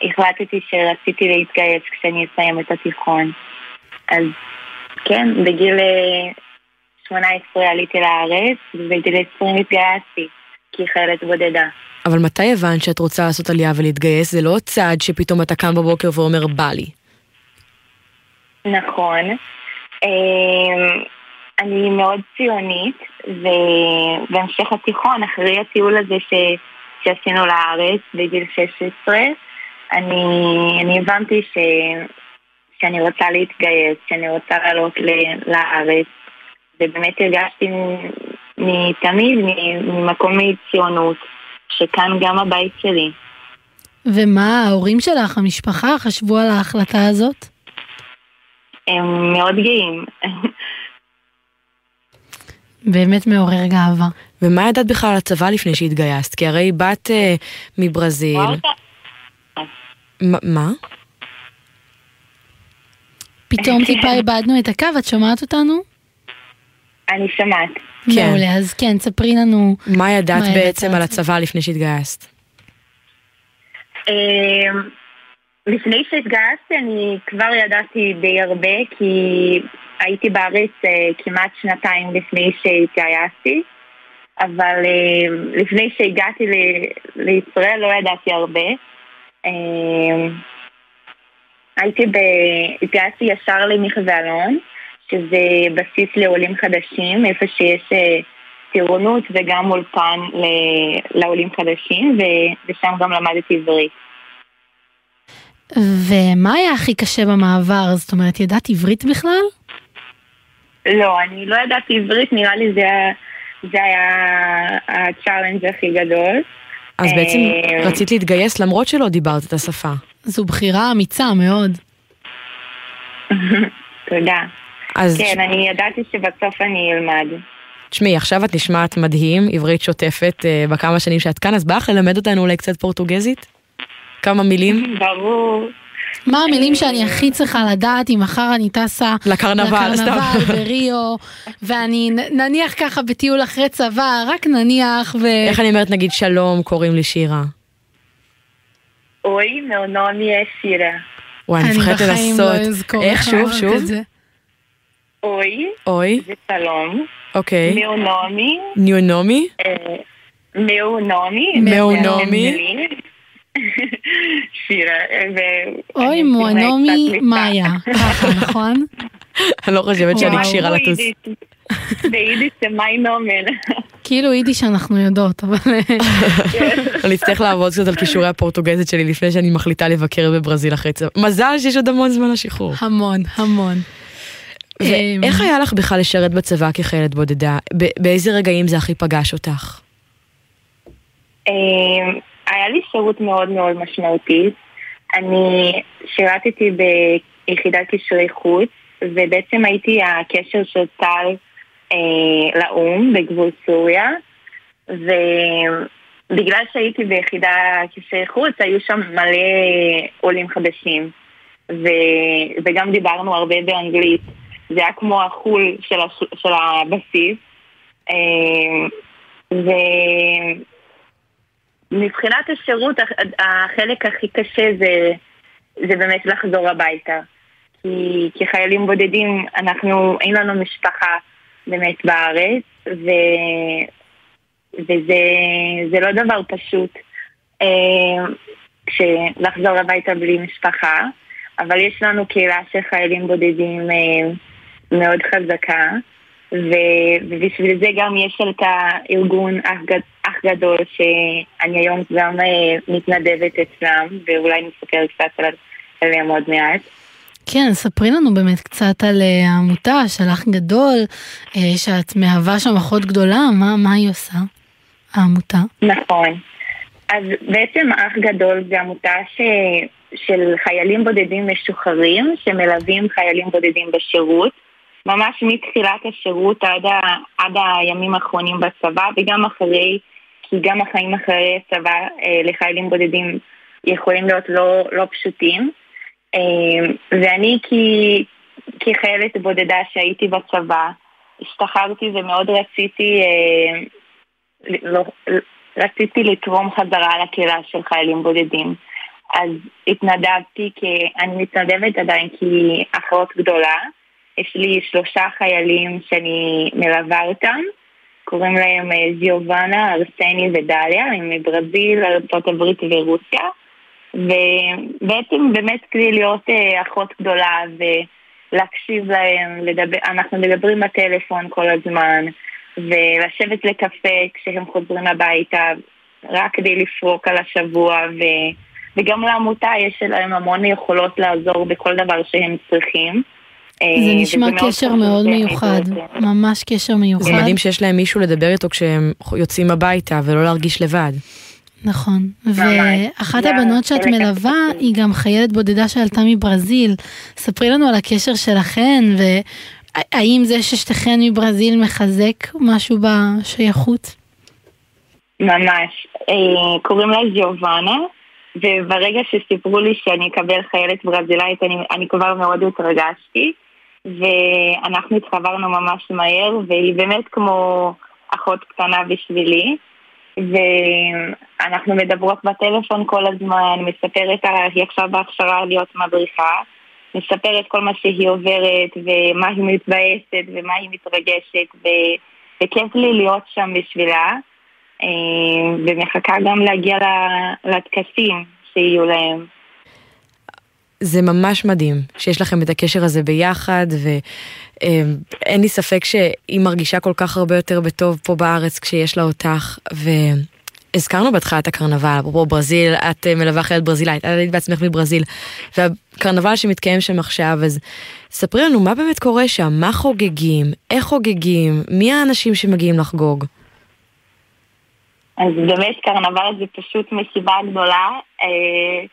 S22: החלטתי שרציתי להתגייס כשאני אסיים את התיכון. אז כן, בגיל אה, 18 עליתי לארץ, ובגיל 20 התגייסתי כחיילת בודדה.
S12: אבל מתי הבנת שאת רוצה לעשות עלייה ולהתגייס? זה לא צעד שפתאום אתה קם בבוקר ואומר בא לי.
S22: נכון. אמ, אני מאוד ציונית, ובהמשך התיכון, אחרי הטיול הזה ש... שעשינו לארץ בגיל 16, אני, אני הבנתי ש... שאני רוצה להתגייס, שאני רוצה לעלות ל- לארץ, ובאמת הרגשתי מתמיד ממקום מציונות, שכאן גם הבית שלי.
S11: ומה ההורים שלך, המשפחה, חשבו על ההחלטה הזאת?
S22: הם מאוד גאים.
S11: באמת מעורר גאווה.
S12: ומה ידעת בכלל על הצבא לפני שהתגייסת? כי הרי באת אה, מברזיל. מה?
S11: פתאום טיפה *laughs* איבדנו את הקו, את שומעת אותנו?
S22: אני שומעת.
S11: מעולה, אז כן, ספרי לנו.
S12: מה ידעת
S11: מה ידעת
S12: בעצם על הצבא לפני שהתגייסת?
S22: אמ, לפני שהתגייסתי אני כבר ידעתי די הרבה כי הייתי בארץ אה, כמעט שנתיים לפני שהתגייסתי אבל אה, לפני שהגעתי ל- לישראל לא ידעתי הרבה. אה, הייתי ב... התגייסתי ישר למחווה אלון, שזה בסיס לעולים חדשים, איפה שיש אה, טירונות וגם אולפן לעולים חדשים, ושם גם למדתי עברית.
S11: ומה היה הכי קשה במעבר? זאת אומרת, ידעת עברית בכלל?
S22: לא, אני לא ידעתי עברית, נראה לי זה, זה היה ה challenge הכי גדול.
S12: אז בעצם
S22: אה,
S12: רצית להתגייס למרות שלא דיברת את השפה.
S11: זו בחירה אמיצה מאוד. *laughs*
S22: תודה.
S12: אז
S22: כן, אני ידעתי שבסוף אני אלמד.
S12: תשמעי, עכשיו את נשמעת מדהים, עברית שוטפת אה, בכמה שנים שאת כאן, אז בא לך ללמד אותנו אולי קצת פורטוגזית? כמה מילים? *laughs*
S22: ברור.
S11: מה המילים שאני הכי צריכה לדעת אם מחר אני טסה
S12: לקרנבל, סתם.
S11: לקרנבל בריו, ואני נניח ככה בטיול אחרי צבא, רק נניח ו...
S12: איך אני אומרת נגיד שלום, קוראים לי שירה?
S22: אוי, מעונומי שירה.
S12: וואי, אני מפחדת
S11: בחיים לא
S12: לנסות.
S22: אוי.
S12: אוי.
S22: ושלום.
S12: אוקיי.
S22: מאונומי.
S12: ניונומי?
S22: אה, מאונומי.
S12: מאונומי. *laughs*
S22: שירה.
S11: אוי, מואנומי מאיה, נכון?
S12: אני לא חושבת שאני כשירה לטוס.
S22: ביידיש- ביידיש זה מי נומן.
S11: כאילו יידיש אנחנו יודעות, אבל...
S12: אני אצטרך לעבוד קצת על כישורי הפורטוגזית שלי לפני שאני מחליטה לבקר בברזיל אחרי צבא. מזל שיש עוד המון זמן לשחרור.
S11: המון, המון. אמ,
S12: ואיך היה לך בכלל לשרת בצבא כחיילת בודדה? באיזה רגעים זה הכי פגש אותך?
S22: אמ, היה לי שירות מאוד מאוד משמעותי. אני שירתתי ביחידת קשרי חוץ, ובעצם הייתי הקשר של צה"ל אה, לאו"ם בגבול סוריה, ובגלל שהייתי ביחידה קשרי חוץ, היו שם מלא עולים חדשים, ו... וגם דיברנו הרבה באנגלית. זה היה כמו החול של, הש... של הבסיס. אה, ו... מבחינת השירות, הח- החלק הכי קשה זה, זה באמת לחזור הביתה. כי כחיילים בודדים, אנחנו, אין לנו משפחה באמת בארץ, ו, וזה זה לא דבר פשוט אה, לחזור הביתה בלי משפחה, אבל יש לנו קהילה של חיילים בודדים אה, מאוד חזקה. ובשביל זה גם יש את הארגון אח, גד- אח גדול שאני היום גם אה, מתנדבת אצלם ואולי נספר קצת על- עליהם עוד מעט.
S11: כן, ספרי לנו באמת קצת על אה, העמותה של אח גדול, אה, שאת מהווה שם אחות גדולה, מה, מה היא עושה, העמותה?
S22: נכון. אז בעצם אח גדול זה עמותה ש... של חיילים בודדים משוחררים שמלווים חיילים בודדים בשירות. ממש מתחילת השירות עד, ה... עד הימים האחרונים בצבא וגם אחרי, כי גם החיים אחרי הצבא אה, לחיילים בודדים יכולים להיות לא, לא פשוטים. אה, ואני כי, כחיילת בודדה שהייתי בצבא, השתחררתי ומאוד רציתי, אה, לא, רציתי לתרום חזרה לקהילה של חיילים בודדים. אז התנדבתי, כי אני מתנדבת עדיין כאחות גדולה. יש לי שלושה חיילים שאני מלווה אותם, קוראים להם אה, זיובנה, ארסני ודליה, הם מברזיל, ארה"ב ורוסיה. ובעצם באמת כדי להיות אה, אחות גדולה ולהקשיב להם, לדבר, אנחנו מדברים בטלפון כל הזמן, ולשבת לקפה כשהם חוזרים הביתה, רק כדי לפרוק על השבוע, ו, וגם לעמותה יש להם המון יכולות לעזור בכל דבר שהם צריכים.
S11: זה
S22: אה,
S11: נשמע
S22: וזה מאוד
S11: קשר מאוד מיוחד,
S22: לזה.
S11: ממש קשר מיוחד.
S12: זה מדהים שיש להם מישהו לדבר איתו כשהם יוצאים הביתה ולא להרגיש לבד.
S11: נכון. ואחת
S22: זה
S11: הבנות שאת מלווה היא גם חיילת בודדה שעלתה מברזיל. ספרי לנו על הקשר שלכן, והאם זה ששתיכן מברזיל מחזק משהו בשייכות?
S22: ממש. אה, קוראים לה ז'ובאנה, וברגע שסיפרו לי שאני אקבל חיילת ברזילאית, אני, אני כבר מאוד התרגשתי, ואנחנו התחברנו ממש מהר, והיא באמת כמו אחות קטנה בשבילי. ואנחנו מדברות בטלפון כל הזמן, מספרת היא עכשיו בהכשרה להיות מדריכה, מספרת כל מה שהיא עוברת, ומה היא מתבאסת, ומה היא מתרגשת, ו... וכיף לי להיות שם בשבילה, אה, ומחכה גם להגיע לטקסים שיהיו להם.
S12: זה ממש מדהים שיש לכם את הקשר הזה ביחד, ואין לי ספק שהיא מרגישה כל כך הרבה יותר בטוב פה בארץ כשיש לה אותך, והזכרנו בהתחלה את הקרנבל, אפרופו ברזיל, את אה, מלווה חיילת ברזילאית, את היית בעצמך מברזיל, והקרנבל שמתקיים שם עכשיו, אז ספרי לנו מה באמת קורה שם, מה חוגגים, איך חוגגים, מי האנשים שמגיעים לחגוג.
S22: אז באמת קרנבל זה פשוט מסיבה גדולה, אה,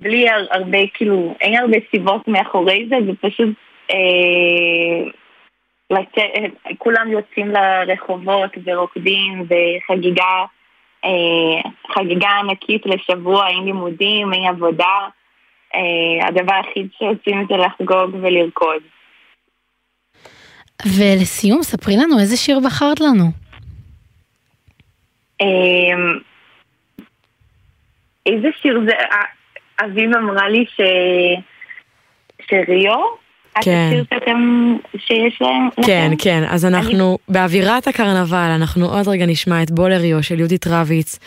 S22: בלי הר- הרבה, כאילו, אין הרבה סיבות מאחורי זה, זה פשוט אה, לצאת, כולם יוצאים לרחובות ורוקדים וחגיגה, אה, חגיגה ענקית לשבוע, אין לימודים, אין עבודה, אה, הדבר היחיד שעושים זה לחגוג ולרקוד.
S11: ולסיום, ספרי לנו איזה שיר בחרת לנו.
S22: אמ, איזה שיר זה? אביב אמרה לי ש... שריו,
S12: כן.
S23: השיר שאתם, שיש להם?
S12: כן,
S23: לכם?
S12: כן, אז אנחנו באווירת הקרנבל, אנחנו עוד רגע נשמע את בולריו של יהודית רביץ,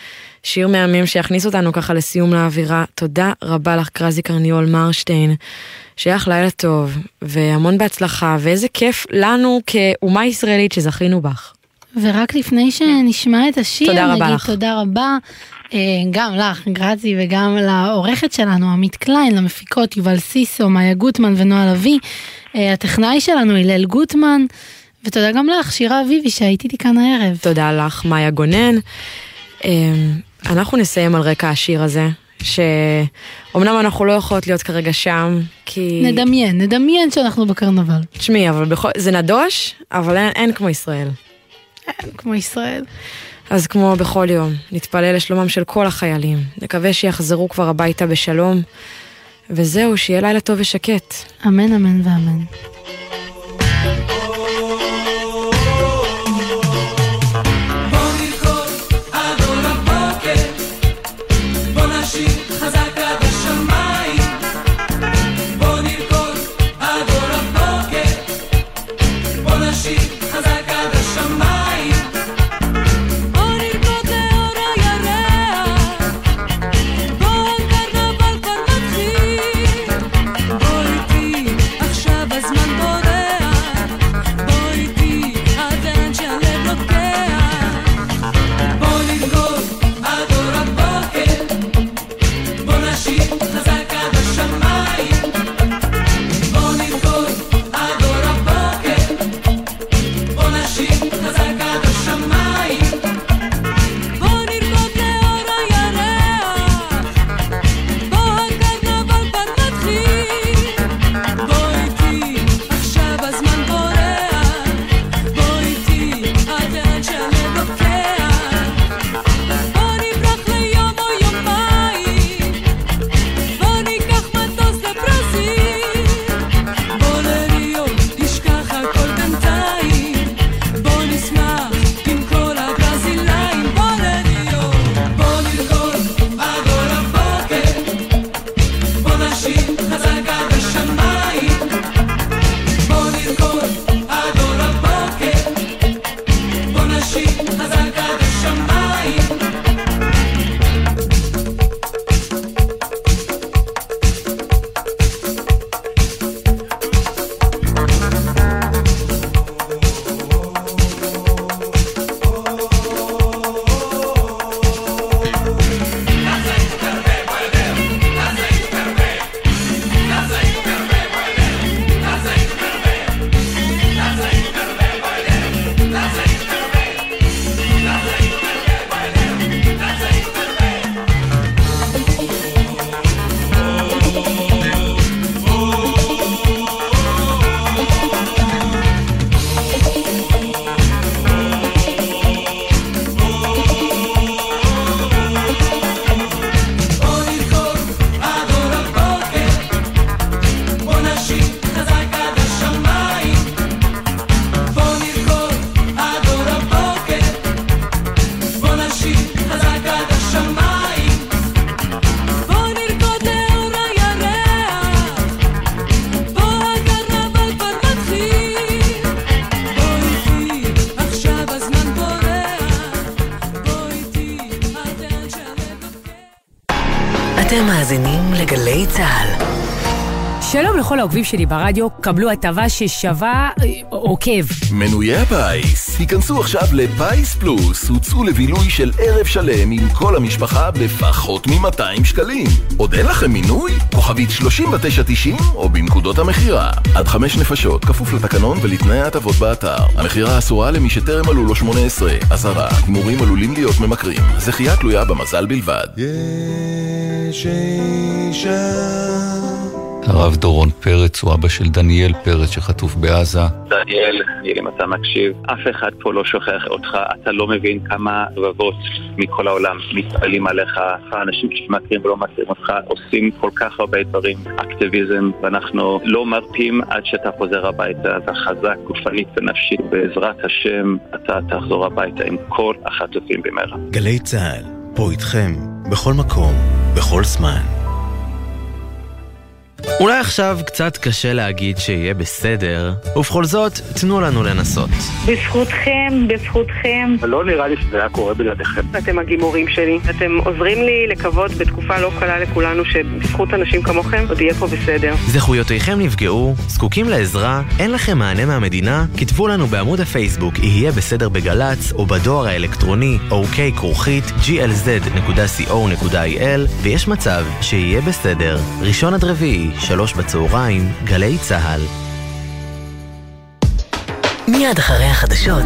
S12: שיר מהמם שיכניס אותנו ככה לסיום לאווירה. תודה רבה לך קרזי קרניול מרשטיין, שיהיה לך לילה טוב, והמון בהצלחה, ואיזה כיף לנו כאומה ישראלית שזכינו בך.
S24: ורק לפני שנשמע את השיר,
S12: תודה רבה
S24: נגיד
S12: לך.
S24: תודה רבה אה, גם לך, גרצי, וגם לעורכת שלנו, עמית קליין, למפיקות יובל סיסו, מאיה גוטמן ונועה לביא, אה, הטכנאי שלנו הלל גוטמן, ותודה גם לך, שירה אביבי, שהייתי איתי כאן הערב.
S12: תודה לך, מאיה גונן. אמ, אנחנו נסיים על רקע השיר הזה, שאומנם אנחנו לא יכולות להיות כרגע שם, כי...
S24: נדמיין, נדמיין שאנחנו בקרנבל.
S12: תשמעי, אבל בכל... זה נדוש, אבל אין, אין כמו ישראל.
S24: אין *laughs* כמו ישראל.
S12: אז כמו בכל יום, נתפלל לשלומם של כל החיילים. נקווה שיחזרו כבר הביתה בשלום. וזהו, שיהיה לילה טוב ושקט.
S24: אמן, אמן ואמן.
S25: צה"ל.
S26: שלום לכל העוקבים שלי ברדיו, קבלו הטבה ששווה אה, עוקב.
S18: מנויי הפיס, היכנסו עכשיו לפיס פלוס, הוצאו לבילוי של ערב שלם עם כל המשפחה בפחות מ-200 שקלים. עוד אין לכם מינוי? כוכבית 3990 או בנקודות המכירה. עד חמש נפשות, כפוף לתקנון ולתנאי ההטבות באתר. המכירה אסורה למי שטרם מלאו לו 18. אזהרה, הימורים עלולים להיות ממכרים. זכייה תלויה במזל בלבד.
S27: יש
S21: הרב דורון פרץ הוא אבא של דניאל פרץ שחטוף בעזה.
S22: דניאל, ניל, אם אתה מקשיב, אף אחד פה לא שוכח אותך, אתה לא מבין כמה רבבות מכל העולם מתפעלים עליך, האנשים שמכירים ולא מכירים אותך עושים כל כך הרבה דברים, אקטיביזם, ואנחנו לא מרפים עד שאתה חוזר הביתה, אתה חזק גופנית ונפשית, בעזרת השם אתה תחזור הביתה עם כל החטופים במהרה.
S18: גלי צה"ל, פה איתכם, בכל מקום, בכל זמן.
S28: אולי עכשיו קצת קשה להגיד שיהיה בסדר, ובכל זאת, תנו לנו לנסות.
S29: בזכותכם, בזכותכם.
S20: לא נראה לי שזה היה קורה בלעדיכם.
S29: אתם הגימורים שלי. אתם עוזרים לי לקוות בתקופה לא קלה לכולנו שבזכות אנשים כמוכם עוד יהיה פה בסדר.
S28: זכויותיכם נפגעו, זקוקים לעזרה, אין לכם מענה מהמדינה? כתבו לנו בעמוד הפייסבוק יהיה בסדר בגל"צ, או בדואר האלקטרוני אוקיי כרוכית glz.co.il, ויש מצב שיהיה בסדר. ראשון עד רביעי, שלוש בצהריים, גלי צה"ל.
S25: מיד אחרי החדשות,